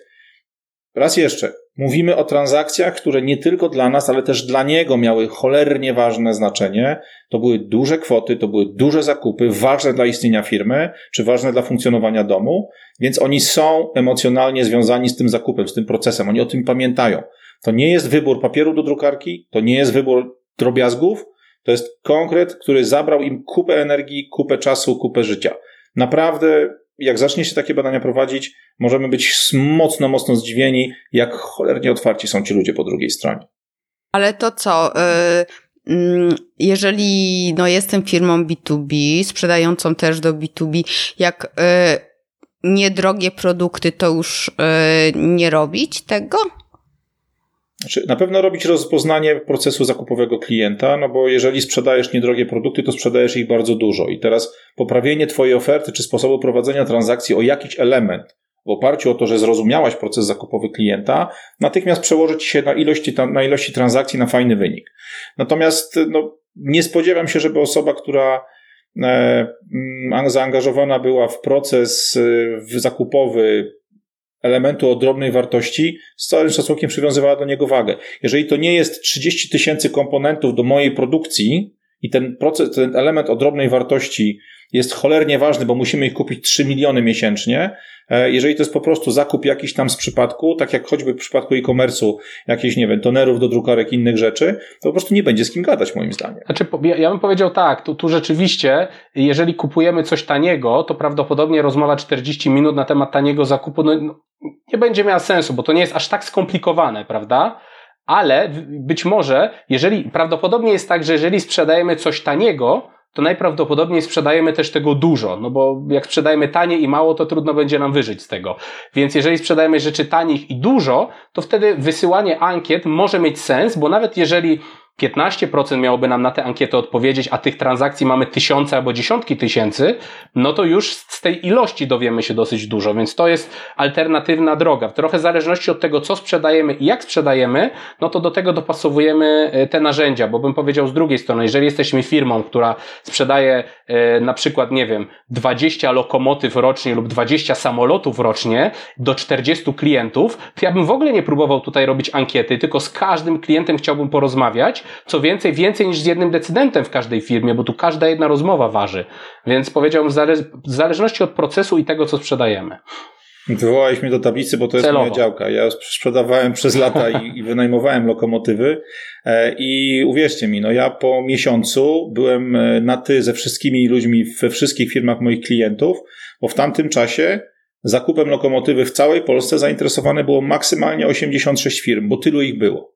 [SPEAKER 3] Raz jeszcze, mówimy o transakcjach, które nie tylko dla nas, ale też dla niego miały cholernie ważne znaczenie. To były duże kwoty, to były duże zakupy, ważne dla istnienia firmy, czy ważne dla funkcjonowania domu, więc oni są emocjonalnie związani z tym zakupem, z tym procesem. Oni o tym pamiętają. To nie jest wybór papieru do drukarki, to nie jest wybór drobiazgów, to jest konkret, który zabrał im kupę energii, kupę czasu, kupę życia. Naprawdę jak zacznie się takie badania prowadzić, możemy być mocno, mocno zdziwieni, jak cholernie otwarci są ci ludzie po drugiej stronie.
[SPEAKER 1] Ale to co? Y, mm, jeżeli no, jestem firmą B2B, sprzedającą też do B2B, jak y, niedrogie produkty, to już y, nie robić tego?
[SPEAKER 3] Znaczy, na pewno robić rozpoznanie procesu zakupowego klienta, no bo jeżeli sprzedajesz niedrogie produkty, to sprzedajesz ich bardzo dużo. I teraz poprawienie Twojej oferty czy sposobu prowadzenia transakcji o jakiś element w oparciu o to, że zrozumiałaś proces zakupowy klienta, natychmiast przełożyć się na ilości, na ilości transakcji na fajny wynik. Natomiast no, nie spodziewam się, żeby osoba, która e, zaangażowana była w proces e, zakupowy elementu o drobnej wartości, z całym szacunkiem przywiązywała do niego wagę. Jeżeli to nie jest 30 tysięcy komponentów do mojej produkcji i ten proces, ten element o drobnej wartości jest cholernie ważny, bo musimy ich kupić 3 miliony miesięcznie. E, jeżeli to jest po prostu zakup jakiś tam z przypadku, tak jak choćby w przypadku e-commerce'u, jakichś, nie wiem, tonerów do drukarek, innych rzeczy, to po prostu nie będzie z kim gadać, moim zdaniem.
[SPEAKER 2] Znaczy, ja bym powiedział tak, tu, tu rzeczywiście, jeżeli kupujemy coś taniego, to prawdopodobnie rozmowa 40 minut na temat taniego zakupu, no, no nie będzie miała sensu, bo to nie jest aż tak skomplikowane, prawda? ale być może, jeżeli prawdopodobnie jest tak, że jeżeli sprzedajemy coś taniego, to najprawdopodobniej sprzedajemy też tego dużo, no bo jak sprzedajemy tanie i mało, to trudno będzie nam wyżyć z tego. Więc jeżeli sprzedajemy rzeczy tanich i dużo, to wtedy wysyłanie ankiet może mieć sens, bo nawet jeżeli 15% miałoby nam na tę ankietę odpowiedzieć, a tych transakcji mamy tysiące albo dziesiątki tysięcy, no to już z tej ilości dowiemy się dosyć dużo, więc to jest alternatywna droga. Trochę w zależności od tego, co sprzedajemy i jak sprzedajemy, no to do tego dopasowujemy e, te narzędzia, bo bym powiedział z drugiej strony, jeżeli jesteśmy firmą, która sprzedaje e, na przykład, nie wiem, 20 lokomotyw rocznie lub 20 samolotów rocznie do 40 klientów, to ja bym w ogóle nie próbował tutaj robić ankiety, tylko z każdym klientem chciałbym porozmawiać, co więcej, więcej niż z jednym decydentem w każdej firmie, bo tu każda jedna rozmowa waży. Więc powiedziałbym, w zależności od procesu i tego, co sprzedajemy.
[SPEAKER 3] Wywołałeś mnie do tablicy, bo to jest Celowo. moja działka. Ja sprzedawałem przez lata i, i wynajmowałem lokomotywy e, i uwierzcie mi, no ja po miesiącu byłem e, na ty ze wszystkimi ludźmi we wszystkich firmach moich klientów, bo w tamtym czasie zakupem lokomotywy w całej Polsce zainteresowane było maksymalnie 86 firm, bo tylu ich było.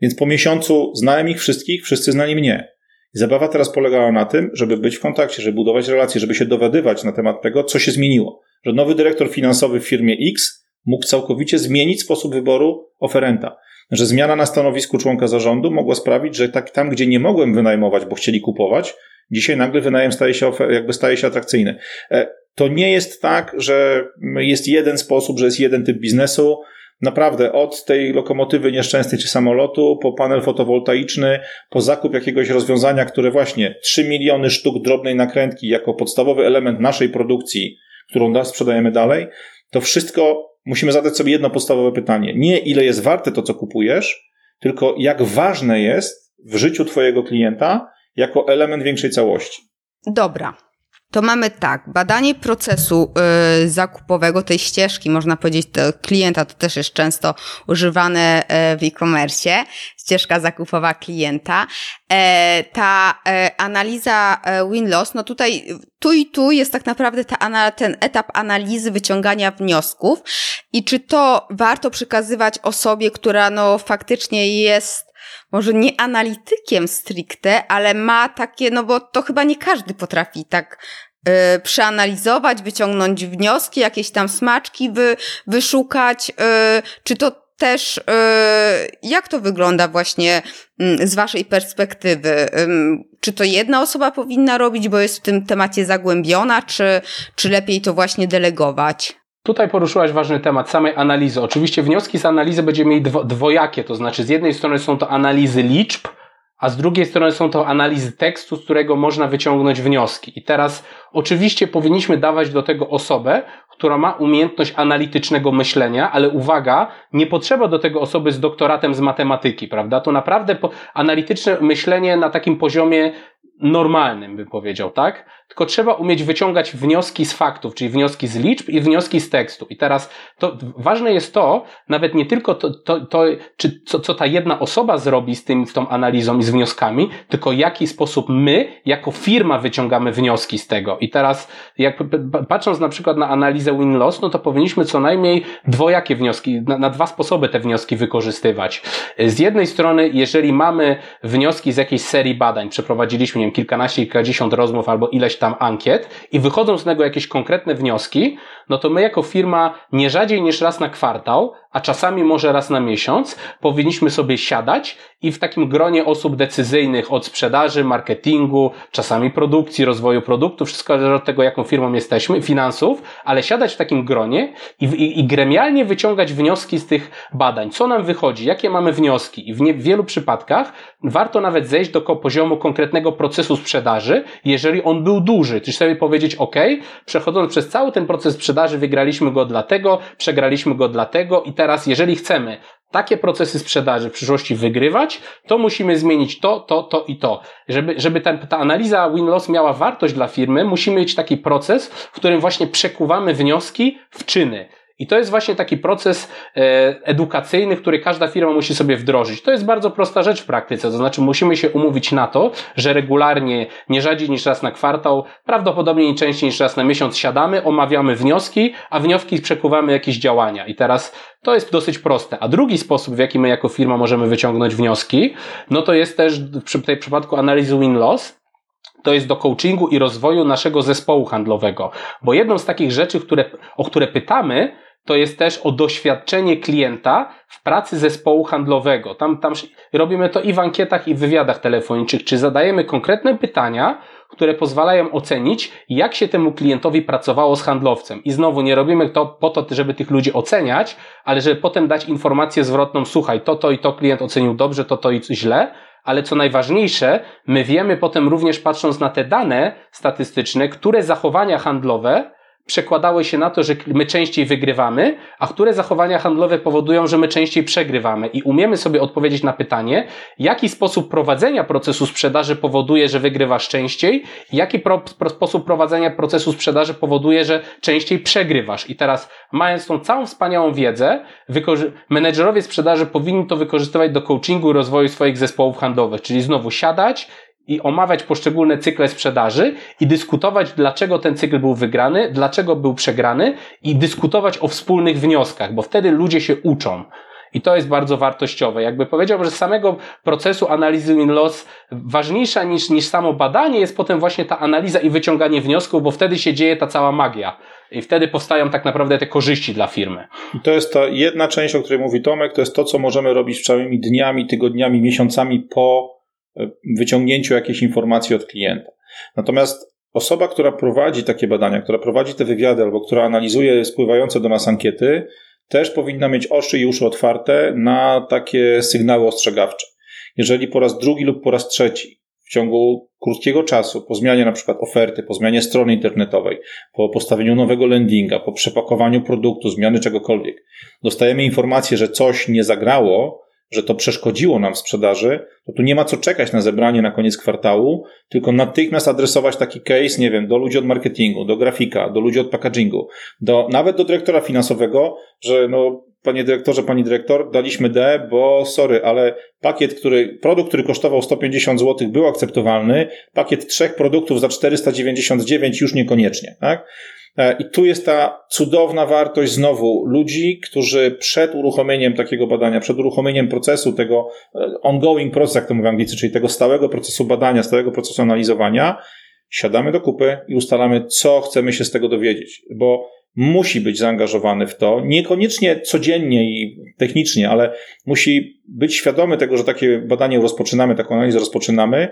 [SPEAKER 3] Więc po miesiącu znałem ich wszystkich, wszyscy znali mnie. I zabawa teraz polegała na tym, żeby być w kontakcie, żeby budować relacje, żeby się dowiadywać na temat tego, co się zmieniło. Że nowy dyrektor finansowy w firmie X mógł całkowicie zmienić sposób wyboru oferenta. Że zmiana na stanowisku członka zarządu mogła sprawić, że tak, tam, gdzie nie mogłem wynajmować, bo chcieli kupować, dzisiaj nagle wynajem staje się, jakby staje się atrakcyjny. E, to nie jest tak, że jest jeden sposób, że jest jeden typ biznesu, Naprawdę, od tej lokomotywy nieszczęsnej czy samolotu, po panel fotowoltaiczny, po zakup jakiegoś rozwiązania, które właśnie 3 miliony sztuk drobnej nakrętki jako podstawowy element naszej produkcji, którą sprzedajemy dalej, to wszystko musimy zadać sobie jedno podstawowe pytanie. Nie ile jest warte to, co kupujesz, tylko jak ważne jest w życiu Twojego klienta jako element większej całości.
[SPEAKER 1] Dobra, to mamy tak, badanie procesu y, zakupowego, tej ścieżki, można powiedzieć, to klienta, to też jest często używane y, w e-commerce, ścieżka zakupowa klienta. E, ta e, analiza e, win-loss, no tutaj, tu i tu jest tak naprawdę ta, ten etap analizy wyciągania wniosków i czy to warto przekazywać osobie, która no faktycznie jest może nie analitykiem stricte, ale ma takie, no bo to chyba nie każdy potrafi tak y, przeanalizować, wyciągnąć wnioski, jakieś tam smaczki wy, wyszukać. Y, czy to też, y, jak to wygląda właśnie y, z Waszej perspektywy? Czy to jedna osoba powinna robić, bo jest w tym temacie zagłębiona, czy, czy lepiej to właśnie delegować?
[SPEAKER 2] Tutaj poruszyłaś ważny temat samej analizy. Oczywiście wnioski z analizy będziemy mieli dwo, dwojakie, to znaczy z jednej strony są to analizy liczb, a z drugiej strony są to analizy tekstu, z którego można wyciągnąć wnioski. I teraz oczywiście powinniśmy dawać do tego osobę, która ma umiejętność analitycznego myślenia, ale uwaga, nie potrzeba do tego osoby z doktoratem z matematyki, prawda? To naprawdę analityczne myślenie na takim poziomie normalnym, bym powiedział, tak? Tylko trzeba umieć wyciągać wnioski z faktów, czyli wnioski z liczb i wnioski z tekstu. I teraz to ważne jest to, nawet nie tylko to, to, to czy, co, co ta jedna osoba zrobi z tym, z tą analizą i z wnioskami, tylko jaki sposób my, jako firma, wyciągamy wnioski z tego. I teraz, jak patrząc na przykład na analizę win-loss, no to powinniśmy co najmniej dwojakie wnioski, na, na dwa sposoby te wnioski wykorzystywać. Z jednej strony, jeżeli mamy wnioski z jakiejś serii badań, przeprowadziliśmy, nie wiem, kilkanaście, kilkadziesiąt rozmów albo ileś tam ankiet i wychodzą z tego jakieś konkretne wnioski, no to my jako firma nie rzadziej niż raz na kwartał, a czasami może raz na miesiąc, powinniśmy sobie siadać i w takim gronie osób decyzyjnych od sprzedaży, marketingu, czasami produkcji, rozwoju produktu, wszystko zależy od tego, jaką firmą jesteśmy, finansów, ale siadać w takim gronie i, i, i gremialnie wyciągać wnioski z tych badań. Co nam wychodzi? Jakie mamy wnioski? I w, nie, w wielu przypadkach warto nawet zejść do poziomu konkretnego procesu sprzedaży, jeżeli on był duży. Czyli sobie powiedzieć, ok, przechodząc przez cały ten proces sprzedaży, wygraliśmy go dlatego, przegraliśmy go dlatego i teraz, jeżeli chcemy takie procesy sprzedaży w przyszłości wygrywać, to musimy zmienić to, to, to i to. Żeby, żeby ta, ta analiza win-loss miała wartość dla firmy, musimy mieć taki proces, w którym właśnie przekuwamy wnioski w czyny. I to jest właśnie taki proces e, edukacyjny, który każda firma musi sobie wdrożyć. To jest bardzo prosta rzecz w praktyce, to znaczy musimy się umówić na to, że regularnie, nie rzadziej niż raz na kwartał, prawdopodobnie nie częściej niż raz na miesiąc siadamy, omawiamy wnioski, a wnioski przekuwamy jakieś działania. I teraz to jest dosyć proste. A drugi sposób, w jaki my jako firma możemy wyciągnąć wnioski, no to jest też w tej przypadku analizy win-loss, to jest do coachingu i rozwoju naszego zespołu handlowego. Bo jedną z takich rzeczy, które, o które pytamy, to jest też o doświadczenie klienta w pracy zespołu handlowego. Tam, tam robimy to i w ankietach, i w wywiadach telefonicznych, czy zadajemy konkretne pytania, które pozwalają ocenić, jak się temu klientowi pracowało z handlowcem. I znowu nie robimy to po to, żeby tych ludzi oceniać, ale żeby potem dać informację zwrotną, słuchaj, to, to i to klient ocenił dobrze, to, to i źle, ale co najważniejsze, my wiemy potem również patrząc na te dane statystyczne, które zachowania handlowe przekładały się na to, że my częściej wygrywamy, a które zachowania handlowe powodują, że my częściej przegrywamy. I umiemy sobie odpowiedzieć na pytanie, jaki sposób prowadzenia procesu sprzedaży powoduje, że wygrywasz częściej, jaki pro, pro, sposób prowadzenia procesu sprzedaży powoduje, że częściej przegrywasz. I teraz, mając tą całą wspaniałą wiedzę, menedżerowie sprzedaży powinni to wykorzystywać do coachingu i rozwoju swoich zespołów handlowych, czyli znowu siadać, i omawiać poszczególne cykle sprzedaży i dyskutować, dlaczego ten cykl był wygrany, dlaczego był przegrany i dyskutować o wspólnych wnioskach, bo wtedy ludzie się uczą. I to jest bardzo wartościowe. Jakby powiedział, że z samego procesu analizy win-loss ważniejsza niż, niż samo badanie jest potem właśnie ta analiza i wyciąganie wniosków, bo wtedy się dzieje ta cała magia. I wtedy powstają tak naprawdę te korzyści dla firmy.
[SPEAKER 3] I to jest ta jedna część, o której mówi Tomek, to jest to, co możemy robić całymi dniami, tygodniami, miesiącami po wyciągnięciu jakiejś informacji od klienta. Natomiast osoba, która prowadzi takie badania, która prowadzi te wywiady albo która analizuje spływające do nas ankiety, też powinna mieć oczy i uszy otwarte na takie sygnały ostrzegawcze. Jeżeli po raz drugi lub po raz trzeci w ciągu krótkiego czasu, po zmianie na przykład oferty, po zmianie strony internetowej, po postawieniu nowego landinga, po przepakowaniu produktu, zmiany czegokolwiek, dostajemy informację, że coś nie zagrało, że to przeszkodziło nam w sprzedaży, to tu nie ma co czekać na zebranie na koniec kwartału, tylko natychmiast adresować taki case, nie wiem, do ludzi od marketingu, do grafika, do ludzi od packagingu, do, nawet do dyrektora finansowego, że no, panie dyrektorze, pani dyrektor, daliśmy D, bo sorry, ale pakiet, który, produkt, który kosztował 150 zł był akceptowalny, pakiet trzech produktów za 499 już niekoniecznie, tak? E, I tu jest ta cudowna wartość znowu ludzi, którzy przed uruchomieniem takiego badania, przed uruchomieniem procesu, tego e, ongoing proces, jak to mówią Anglicy, czyli tego stałego procesu badania, stałego procesu analizowania, siadamy do kupy i ustalamy, co chcemy się z tego dowiedzieć, bo musi być zaangażowany w to, niekoniecznie codziennie i technicznie, ale musi być świadomy tego, że takie badanie rozpoczynamy, taką analizę rozpoczynamy,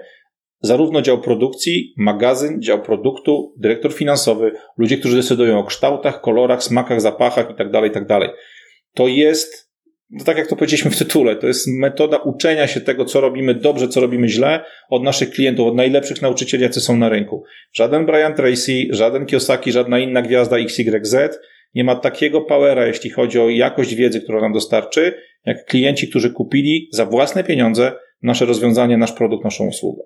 [SPEAKER 3] zarówno dział produkcji, magazyn, dział produktu, dyrektor finansowy, ludzie, którzy decydują o kształtach, kolorach, smakach, zapachach itd., tak itd. Tak to jest, no tak jak to powiedzieliśmy w tytule, to jest metoda uczenia się tego, co robimy dobrze, co robimy źle od naszych klientów, od najlepszych nauczycieli, jacy są na rynku. Żaden Brian Tracy, żaden Kiyosaki, żadna inna gwiazda XYZ nie ma takiego powera, jeśli chodzi o jakość wiedzy, którą nam dostarczy, jak klienci, którzy kupili za własne pieniądze nasze rozwiązanie, nasz produkt, naszą usługę.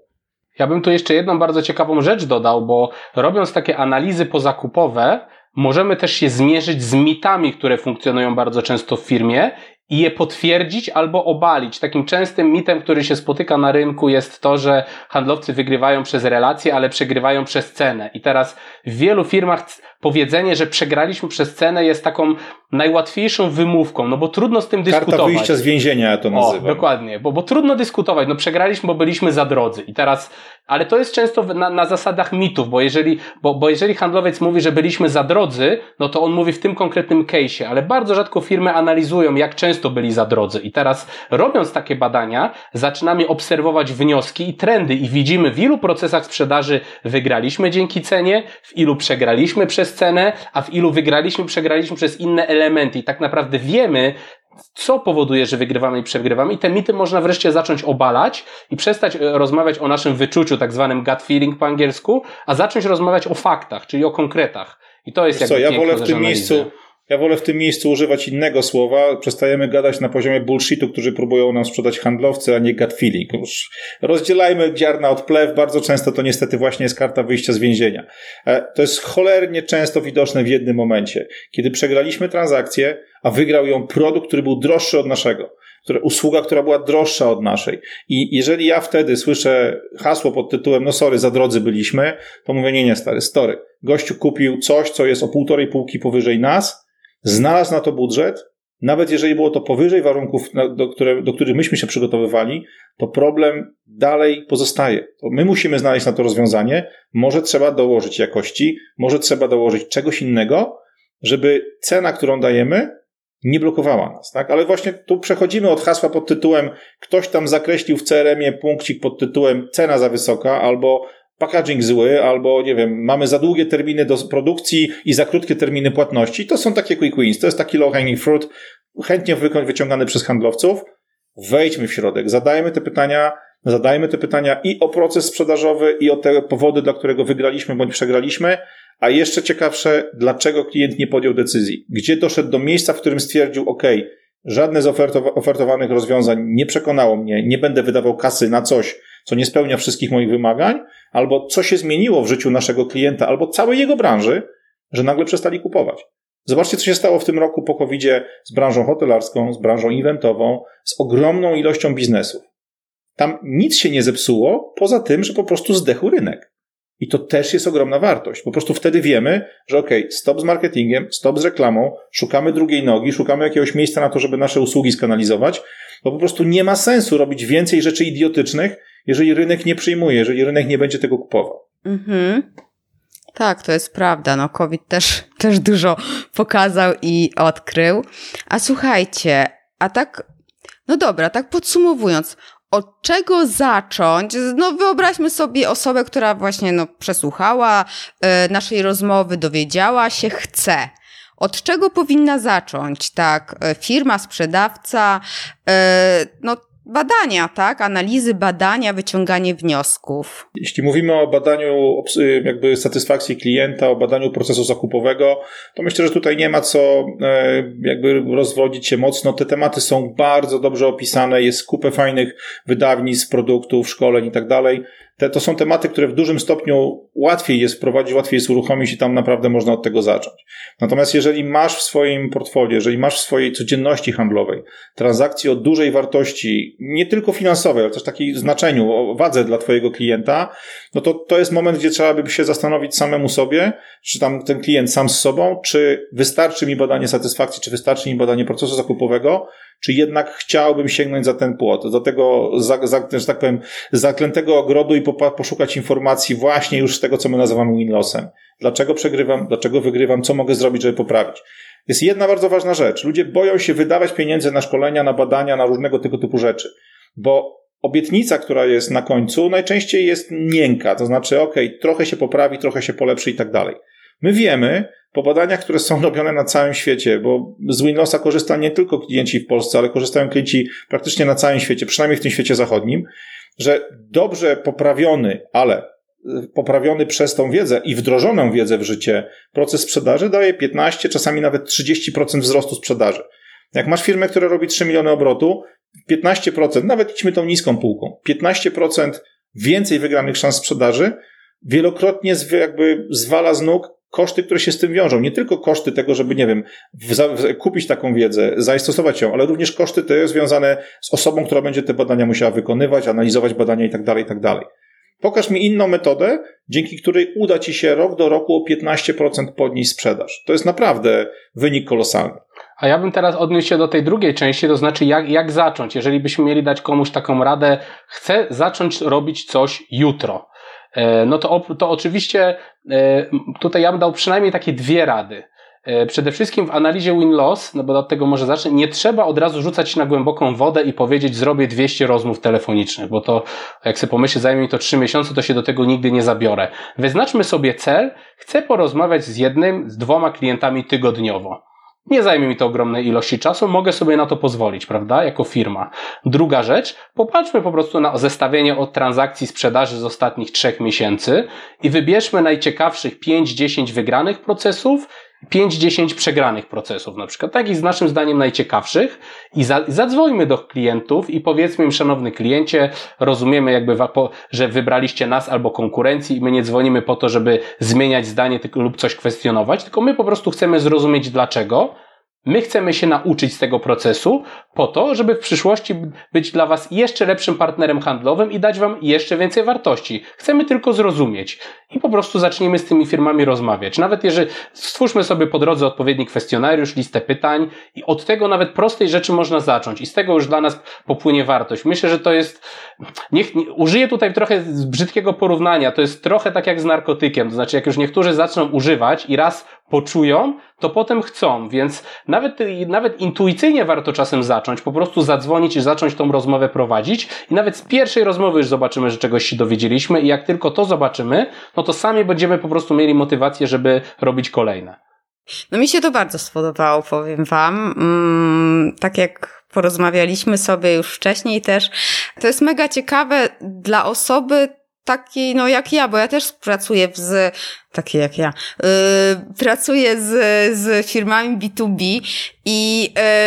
[SPEAKER 2] Ja bym tu jeszcze jedną bardzo ciekawą rzecz dodał, bo robiąc takie analizy pozakupowe, możemy też się zmierzyć z mitami, które funkcjonują bardzo często w firmie i je potwierdzić albo obalić. Takim częstym mitem, który się spotyka na rynku jest to, że handlowcy wygrywają przez relacje, ale przegrywają przez cenę. I teraz w wielu firmach powiedzenie, że przegraliśmy przez cenę jest taką najłatwiejszą wymówką, no bo trudno z tym
[SPEAKER 3] Karta
[SPEAKER 2] dyskutować.
[SPEAKER 3] Karta wyjścia z więzienia ja to nazywam.
[SPEAKER 2] O, dokładnie, bo, bo trudno dyskutować, no przegraliśmy, bo byliśmy za drodzy i teraz, ale to jest często na, na zasadach mitów, bo jeżeli, bo, bo jeżeli handlowiec mówi, że byliśmy za drodzy, no to on mówi w tym konkretnym case'ie, ale bardzo rzadko firmy analizują, jak często byli za drodzy. I teraz robiąc takie badania, zaczynamy obserwować wnioski i trendy i widzimy w ilu procesach sprzedaży wygraliśmy dzięki cenie, w ilu przegraliśmy przez cenę, a w ilu wygraliśmy, przegraliśmy przez inne elementy. I tak naprawdę wiemy, co powoduje, że wygrywamy i przegrywamy i te mity można wreszcie zacząć obalać i przestać e, rozmawiać o naszym wyczuciu, tak zwanym gut feeling po angielsku, a zacząć rozmawiać o faktach, czyli o konkretach. I to jest
[SPEAKER 3] Wiesz co, ja wolę w tym miejscu Ja wolę w tym miejscu używać innego słowa. Przestajemy gadać na poziomie bullshitu, którzy próbują nam sprzedać handlowcy, a nie gut feeling. Już rozdzielajmy ziarna od plew. Bardzo często to niestety właśnie jest karta wyjścia z więzienia. E, to jest cholernie często widoczne w jednym momencie. Kiedy przegraliśmy transakcję, a wygrał ją produkt, który był droższy od naszego usługa, która była droższa od naszej. I jeżeli ja wtedy słyszę hasło pod tytułem, no sorry, za drodzy byliśmy, to mówię, nie, nie, stary, story. Gościu kupił coś, co jest o półtorej półki powyżej nas, znalazł na to budżet, nawet jeżeli było to powyżej warunków, do, które, do których myśmy się przygotowywali, to problem dalej pozostaje. My musimy znaleźć na to rozwiązanie. Może trzeba dołożyć jakości, może trzeba dołożyć czegoś innego, żeby cena, którą dajemy, nie blokowała nas, tak? Ale właśnie tu przechodzimy od hasła pod tytułem ktoś tam zakreślił w CRM-ie punkcik pod tytułem cena za wysoka albo packaging zły, albo nie wiem, mamy za długie terminy do produkcji i za krótkie terminy płatności. To są takie quick wins, to jest taki low hanging fruit, chętnie wyciągany przez handlowców. Wejdźmy w środek, zadajmy te pytania, zadajmy te pytania i o proces sprzedażowy, i o te powody, dla którego wygraliśmy bądź przegraliśmy, a jeszcze ciekawsze, dlaczego klient nie podjął decyzji. Gdzie doszedł do miejsca, w którym stwierdził, OK, żadne z ofertowanych rozwiązań nie przekonało mnie, nie będę wydawał kasy na coś, co nie spełnia wszystkich moich wymagań, albo co się zmieniło w życiu naszego klienta, albo całej jego branży, że nagle przestali kupować. Zobaczcie, co się stało w tym roku po covid z branżą hotelarską, z branżą eventową, z ogromną ilością biznesów. Tam nic się nie zepsuło, poza tym, że po prostu zdechł rynek. I to też jest ogromna wartość. Po prostu wtedy wiemy, że ok, stop z marketingiem, stop z reklamą, szukamy drugiej nogi, szukamy jakiegoś miejsca na to, żeby nasze usługi skanalizować, bo po prostu nie ma sensu robić więcej rzeczy idiotycznych, jeżeli rynek nie przyjmuje, jeżeli rynek nie będzie tego kupował. Mhm.
[SPEAKER 1] Tak, to jest prawda. No, COVID też, (laughs) też dużo pokazał i odkrył. A słuchajcie, a tak, no dobra, tak podsumowując, od czego zacząć? No, wyobraźmy sobie osobę, która właśnie no, przesłuchała y, naszej rozmowy, dowiedziała się, chce. Od czego powinna zacząć? Tak, e, firma, sprzedawca, y, no badania, tak? Analizy badania, wyciąganie wniosków.
[SPEAKER 3] Jeśli mówimy o badaniu jakby satysfakcji klienta, o badaniu procesu zakupowego, to myślę, że tutaj nie ma co e, jakby rozwodzić się mocno. Te tematy są bardzo dobrze opisane, jest kupę fajnych wydawnictw, produktów, szkoleń i tak dalej. Te, to są tematy, które w dużym stopniu łatwiej jest wprowadzić, łatwiej jest uruchomić i tam naprawdę można od tego zacząć. Natomiast jeżeli masz w swoim portfolio, jeżeli masz w swojej codzienności handlowej transakcje o dużej wartości, nie tylko finansowej, ale też takiej znaczeniu, o wadze dla twojego klienta, no to to jest moment, gdzie trzeba by się zastanowić samemu sobie, czy tam ten klient sam z sobą, czy wystarczy mi badanie satysfakcji, czy wystarczy mi badanie procesu zakupowego, czy jednak chciałbym sięgnąć za ten płot, do tego, za, za, że tak powiem, zaklętego ogrodu i po, poszukać informacji właśnie już z tego, co my nazywamy win-lossem. Dlaczego przegrywam, dlaczego wygrywam, co mogę zrobić, żeby poprawić. Jest jedna bardzo ważna rzecz. Ludzie boją się wydawać pieniędzy na szkolenia, na badania, na różnego tego typu rzeczy, bo obietnica, która jest na końcu, najczęściej jest miękka, to znaczy, ok, trochę się poprawi, trochę się polepszy i tak dalej. My wiemy, po badaniach, które są robione na całym świecie, bo z Winlos'a korzysta nie tylko klienci w Polsce, ale korzystają klienci praktycznie na całym świecie, przynajmniej w tym świecie zachodnim, że dobrze poprawiony, ale y, poprawiony przez tą wiedzę i wdrożoną wiedzę w życie proces sprzedaży daje 15, czasami nawet 30% wzrostu sprzedaży. Jak masz firmę, która robi 3 miliony obrotu, 15%, nawet idźmy tą niską półką, 15% więcej wygranych szans sprzedaży wielokrotnie jakby zwala z nóg koszty, które się z tym wiążą. Nie tylko koszty tego, żeby, nie wiem, kupić taką wiedzę, zastosować ją, ale również koszty te związane z osobą, która będzie te badania musiała wykonywać, analizować badania i tak dalej, i tak dalej. Pokaż mi inną metodę, dzięki której uda ci się rok do roku o 15% podnieść sprzedaż. To jest naprawdę wynik kolosalny.
[SPEAKER 2] A ja bym teraz odniósł się do tej drugiej części, to znaczy jak, jak zacząć. Jeżeli byśmy mieli dać komuś taką radę, chcę zacząć robić coś jutro. E, no to, to oczywiście e, tutaj ja bym dał przynajmniej takie dwie rady. E, przede wszystkim w analizie win-loss, no bo od tego może zacznę, nie trzeba od razu rzucać się na głęboką wodę i powiedzieć zrobię 200 rozmów telefonicznych, bo to jak sobie pomyślę, zajmie mi to 3 miesiące, to się do tego nigdy nie zabiorę. Wyznaczmy sobie cel, chcę porozmawiać z jednym, z dwoma klientami tygodniowo. Nie zajmie mi to ogromnej ilości czasu, mogę sobie na to pozwolić, prawda, jako firma. Druga rzecz, popatrzmy po prostu na zestawienie od transakcji sprzedaży z ostatnich trzech miesięcy i wybierzmy najciekawszych 5-10 wygranych procesów 5-10 przegranych procesów na przykład, takich z naszym zdaniem najciekawszych. I za, zadzwońmy do klientów i powiedzmy im, szanowny kliencie, rozumiemy jakby, że wybraliście nas albo konkurencji i my nie dzwonimy po to, żeby zmieniać zdanie lub coś kwestionować, tylko my po prostu chcemy zrozumieć dlaczego, My chcemy się nauczyć z tego procesu po to, żeby w przyszłości być dla Was jeszcze lepszym partnerem handlowym i dać Wam jeszcze więcej wartości. Chcemy tylko zrozumieć i po prostu zacznijmy z tymi firmami rozmawiać. Nawet jeżeli stwórzmy sobie po drodze odpowiedni kwestionariusz, listę pytań i od tego nawet prostej rzeczy można zacząć. I z tego już dla nas popłynie wartość. Myślę, że to jest, niech, nie, użyję tutaj trochę brzydkiego porównania, to jest trochę tak jak z narkotykiem, to znaczy jak już niektórzy zaczną używać i raz poczują, to potem chcą, więc nawet, nawet intuicyjnie warto czasem zacząć, po prostu zadzwonić i zacząć tą rozmowę prowadzić. I nawet z pierwszej rozmowy już zobaczymy, że czegoś się dowiedzieliśmy. I jak tylko to zobaczymy, no to sami będziemy po prostu mieli motywację, żeby robić kolejne.
[SPEAKER 1] No mi się to bardzo spodobało, powiem Wam. Mm, tak jak porozmawialiśmy sobie już wcześniej też, to jest mega ciekawe dla osoby takiej, no jak ja, bo ja też pracuję z, takie jak ja, yy, pracuję z, z firmami B2B i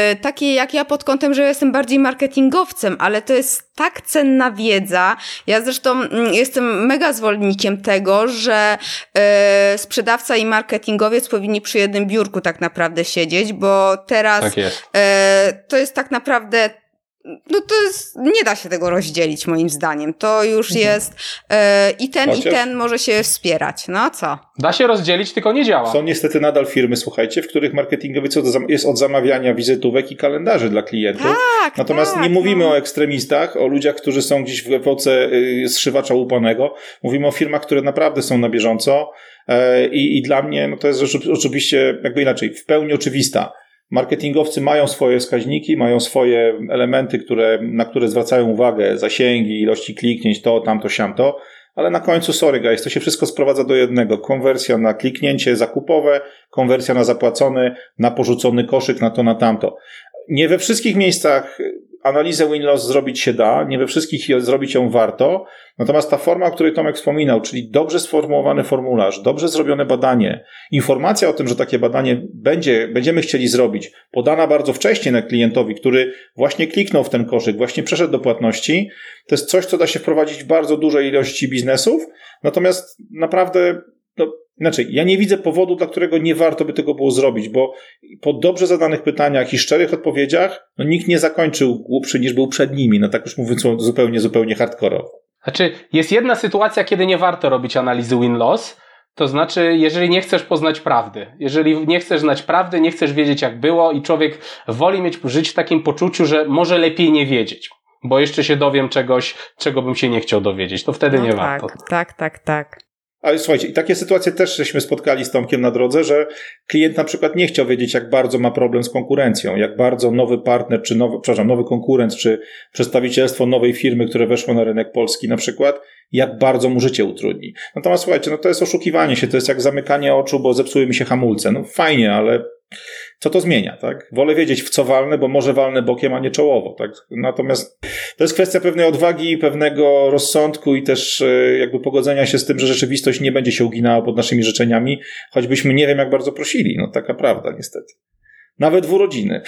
[SPEAKER 1] yy, takie jak ja pod kątem, że jestem bardziej marketingowcem, ale to jest tak cenna wiedza. Ja zresztą yy, jestem mega zwolennikiem tego, że yy, sprzedawca i marketingowiec powinni przy jednym biurku tak naprawdę siedzieć, bo teraz
[SPEAKER 2] tak jest.
[SPEAKER 1] Yy, to jest tak naprawdę no to jest, nie da się tego rozdzielić moim zdaniem. To już mhm. jest e, i ten Chociaż... i ten może się wspierać. No co?
[SPEAKER 2] Da się rozdzielić, tylko nie działa.
[SPEAKER 3] Są niestety nadal firmy, słuchajcie, w których marketingowiec jest od zamawiania wizytówek i kalendarzy dla klientów.
[SPEAKER 1] Tak,
[SPEAKER 3] Natomiast
[SPEAKER 1] tak,
[SPEAKER 3] nie mówimy no. o ekstremistach, o ludziach, którzy są gdzieś w epoce y, zszywacza łupanego. Mówimy o firmach, które naprawdę są na bieżąco e, i, i dla mnie no to jest oczywiście jakby inaczej, w pełni oczywista Marketingowcy mają swoje wskaźniki, mają swoje elementy, które, na które zwracają uwagę, zasięgi, ilości kliknięć, to, tamto, siamto, ale na końcu, sorry guys, to się wszystko sprowadza do jednego. Konwersja na kliknięcie zakupowe, konwersja na zapłacony, na porzucony koszyk, na to, na tamto. Nie we wszystkich miejscach analizę win-loss zrobić się da, nie we wszystkich zrobić ją warto, natomiast ta forma, o której Tomek wspominał, czyli dobrze sformułowany formularz, dobrze zrobione badanie, informacja o tym, że takie badanie będzie, będziemy chcieli zrobić, podana bardzo wcześnie na klientowi, który właśnie kliknął w ten koszyk, właśnie przeszedł do płatności, to jest coś, co da się wprowadzić w bardzo dużej ilości biznesów, natomiast naprawdę no, Inaczej, ja nie widzę powodu, dla którego nie warto by tego było zrobić, bo po dobrze zadanych pytaniach i szczerych odpowiedziach, no nikt nie zakończył głupszy niż był przed nimi, no tak już mówiąc zupełnie, zupełnie hardkorowo.
[SPEAKER 2] Znaczy, jest jedna sytuacja, kiedy nie warto robić analizy win-loss, to znaczy, jeżeli nie chcesz poznać prawdy, jeżeli nie chcesz znać prawdy, nie chcesz wiedzieć jak było i człowiek woli mieć, żyć w takim poczuciu, że może lepiej nie wiedzieć, bo jeszcze się dowiem czegoś, czego bym się nie chciał dowiedzieć, to wtedy no nie
[SPEAKER 1] tak,
[SPEAKER 2] warto.
[SPEAKER 1] Tak, tak, tak.
[SPEAKER 3] Ale słuchajcie, i takie sytuacje też żeśmy spotkali z Tomkiem na drodze, że klient na przykład nie chciał wiedzieć, jak bardzo ma problem z konkurencją, jak bardzo nowy partner, czy nowy, przepraszam, nowy konkurent, czy przedstawicielstwo nowej firmy, które weszło na rynek polski na przykład, jak bardzo mu życie utrudni. Natomiast słuchajcie, no to jest oszukiwanie się, to jest jak zamykanie oczu, bo zepsuły mi się hamulce. No fajnie, ale co to zmienia, tak? Wolę wiedzieć, w co walnę, bo może walnę bokiem, a nie czołowo, tak? Natomiast to jest kwestia pewnej odwagi, pewnego rozsądku i też e, jakby pogodzenia się z tym, że rzeczywistość nie będzie się uginała pod naszymi życzeniami, choćbyśmy nie wiem jak bardzo prosili. No taka prawda, niestety. Nawet w urodziny.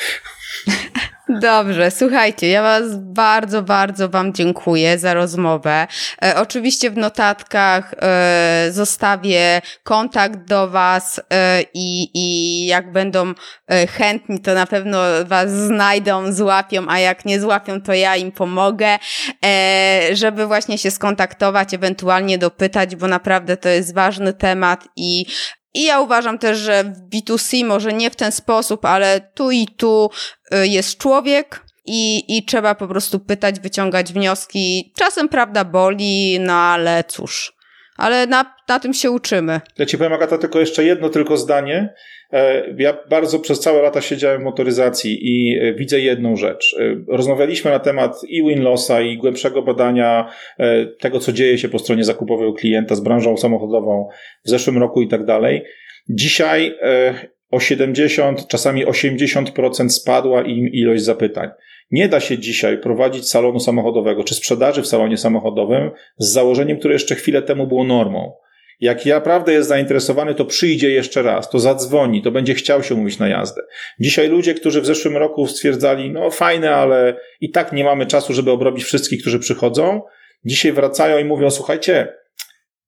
[SPEAKER 1] Dobrze, słuchajcie, ja Was bardzo, bardzo Wam dziękuję za rozmowę. E, oczywiście w notatkach e, zostawię kontakt do Was e, i, i jak będą e, chętni, to na pewno Was znajdą, złapią, a jak nie złapią, to ja im pomogę, e, żeby właśnie się skontaktować, ewentualnie dopytać, bo naprawdę to jest ważny temat i i ja uważam też, że w B2C może nie w ten sposób, ale tu i tu jest człowiek, i, i trzeba po prostu pytać, wyciągać wnioski. Czasem prawda boli, no ale cóż. Ale na, na tym się uczymy.
[SPEAKER 3] Ja ci powiem, Agata, tylko jeszcze jedno tylko zdanie. E, ja bardzo przez całe lata siedziałem w motoryzacji i e, widzę jedną rzecz. E, rozmawialiśmy na temat i win-lossa, i głębszego badania tego, co dzieje się po stronie zakupowej u klienta z branżą samochodową w zeszłym roku i tak dalej. Dzisiaj o 70, czasami 80% spadła im ilość zapytań. Nie da się dzisiaj prowadzić salonu samochodowego czy sprzedaży w salonie samochodowym z założeniem, które jeszcze chwilę temu było normą. Jak naprawdę jest zainteresowany, to przyjdzie jeszcze raz, to zadzwoni, to będzie chciał się umówić na jazdę. Dzisiaj ludzie, którzy w zeszłym roku stwierdzali, no fajne, ale i tak nie mamy czasu, żeby obrobić wszystkich, którzy przychodzą, dzisiaj wracają i mówią, słuchajcie,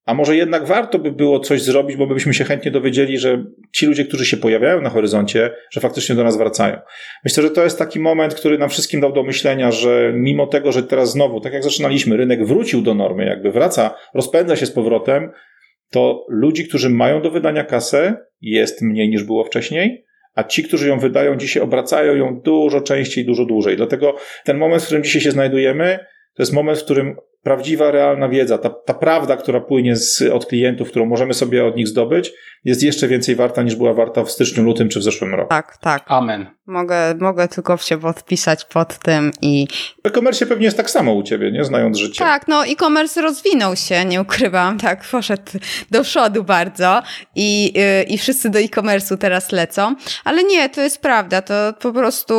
[SPEAKER 3] a może jednak warto by było coś zrobić, bo byśmy się chętnie dowiedzieli, że ci ludzie, którzy się pojawiają na horyzoncie, że faktycznie do nas wracają. Myślę, że to jest taki moment, który nam wszystkim dał do myślenia, że mimo tego, że teraz znowu, tak jak zaczynaliśmy, rynek wrócił do normy, jakby wraca, rozpędza się z powrotem, to ludzi, którzy mają do wydania kasę, jest mniej niż było wcześniej, a ci, którzy ją wydają dzisiaj, obracają ją dużo częściej, dużo dłużej. Dlatego ten moment, w którym dzisiaj się znajdujemy, to jest moment, w którym prawdziwa, realna wiedza, ta, ta prawda, która płynie z, od klientów, którą możemy sobie od nich zdobyć, jest jeszcze więcej warta niż była warta w styczniu, lutym czy w zeszłym roku.
[SPEAKER 1] Tak, tak.
[SPEAKER 2] Amen.
[SPEAKER 1] Mogę, mogę tylko się podpisać pod tym i.
[SPEAKER 3] W e-commerce pewnie jest tak samo u ciebie, nie? Znając życie.
[SPEAKER 1] Tak, no e-commerce rozwinął się, nie ukrywam, (laughs) tak, poszedł do przodu bardzo i, yy, i wszyscy do e-commerce'u teraz lecą, ale nie, to jest prawda, to po prostu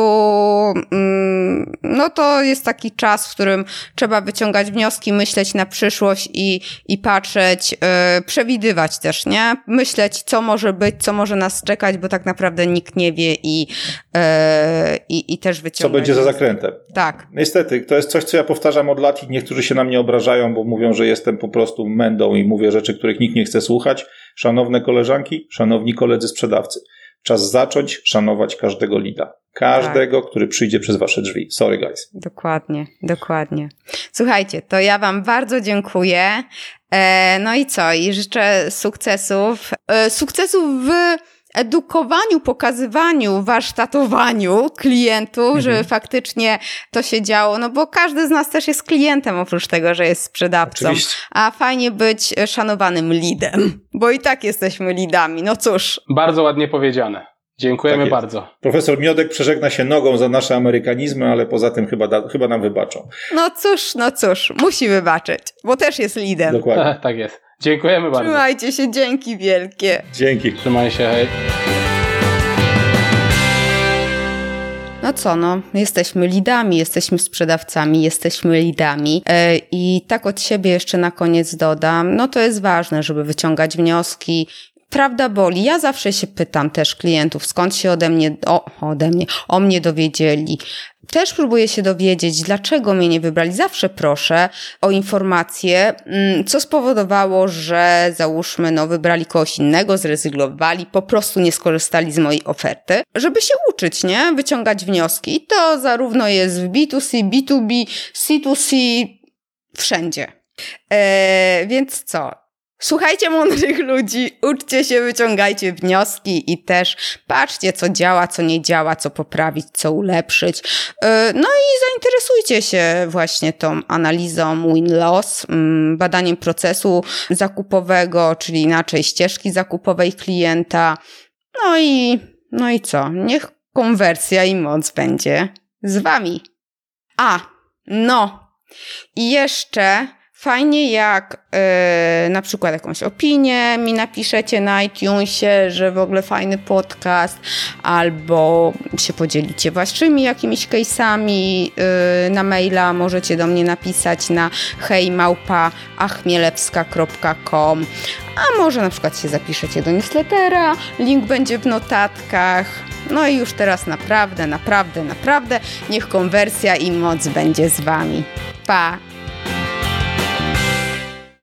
[SPEAKER 1] mm, no to jest taki czas, w którym trzeba wyciągać wnioski, myśleć na przyszłość i, i patrzeć, yy, przewidywać też, nie? Myśleć, co może być, co może nas czekać, bo tak naprawdę nikt nie wie i E, i, i też wyciągać.
[SPEAKER 3] Co będzie za zakrętem.
[SPEAKER 1] Tak.
[SPEAKER 3] Niestety, to jest coś, co ja powtarzam od lat i niektórzy się na mnie obrażają, bo mówią, że jestem po prostu mędą i mówię rzeczy, których nikt nie chce słuchać. Szanowne koleżanki, szanowni koledzy sprzedawcy, czas zacząć szanować każdego lida. Każdego, tak. który przyjdzie przez wasze drzwi. Sorry, guys.
[SPEAKER 1] Dokładnie, dokładnie. Słuchajcie, to ja wam bardzo dziękuję. E, no i co? I życzę sukcesów. E, sukcesów w edukowaniu, pokazywaniu, warsztatowaniu klientów, mhm. żeby faktycznie to się działo, no bo każdy z nas też jest klientem oprócz tego, że jest sprzedawcą.
[SPEAKER 3] Oczywiście.
[SPEAKER 1] A fajnie być szanowanym lidem, bo i tak jesteśmy lidami, no cóż.
[SPEAKER 2] Bardzo ładnie powiedziane. Dziękujemy tak bardzo.
[SPEAKER 3] Profesor Miodek przeżegna się nogą za nasze amerykanizmy, ale poza tym chyba, da, chyba nam wybaczą.
[SPEAKER 1] No cóż, no cóż, musi wybaczyć, bo też jest lidem.
[SPEAKER 3] Dokładnie. (laughs)
[SPEAKER 2] tak jest. Dziękujemy bardzo.
[SPEAKER 1] Trzymajcie się, dzięki wielkie.
[SPEAKER 3] Dzięki.
[SPEAKER 2] Trzymaj się, hej.
[SPEAKER 1] No co, no, jesteśmy lidami, jesteśmy sprzedawcami, jesteśmy lidami. Yy, I tak od siebie jeszcze na koniec dodam, no to jest ważne, żeby wyciągać wnioski prawda boli. Ja zawsze się pytam też klientów, skąd się ode mnie, o, ode mnie, o mnie dowiedzieli. Też próbuję się dowiedzieć, dlaczego mnie nie wybrali. Zawsze proszę o informacje, mm, co spowodowało, że załóżmy, no, wybrali kogoś innego, zrezygnowali, po prostu nie skorzystali z mojej oferty, żeby się uczyć, nie? Wyciągać wnioski. I to zarówno jest w B2C, B2B, C2C, wszędzie. Eee, więc co? Słuchajcie mądrych ludzi, uczcie się, wyciągajcie wnioski i też patrzcie, co działa, co nie działa, co poprawić, co ulepszyć. E, no i zainteresujcie się właśnie tą analizą win-loss, mm, badaniem procesu zakupowego, czyli inaczej ścieżki zakupowej klienta. No i, no i co? Niech konwersja i moc będzie z wami. A, no. I jeszcze Fajnie jak yy, na przykład jakąś opinię mi napiszecie na iTunesie, że w ogóle fajny podcast, albo się podzielicie waszymi jakimiś case'ami yy, na maila. Możecie do mnie napisać na hejmałpa.achmielewska.com a może na przykład się zapiszecie do newslettera, link będzie w notatkach. No i już teraz naprawdę, naprawdę, naprawdę niech konwersja i moc będzie z wami. Pa!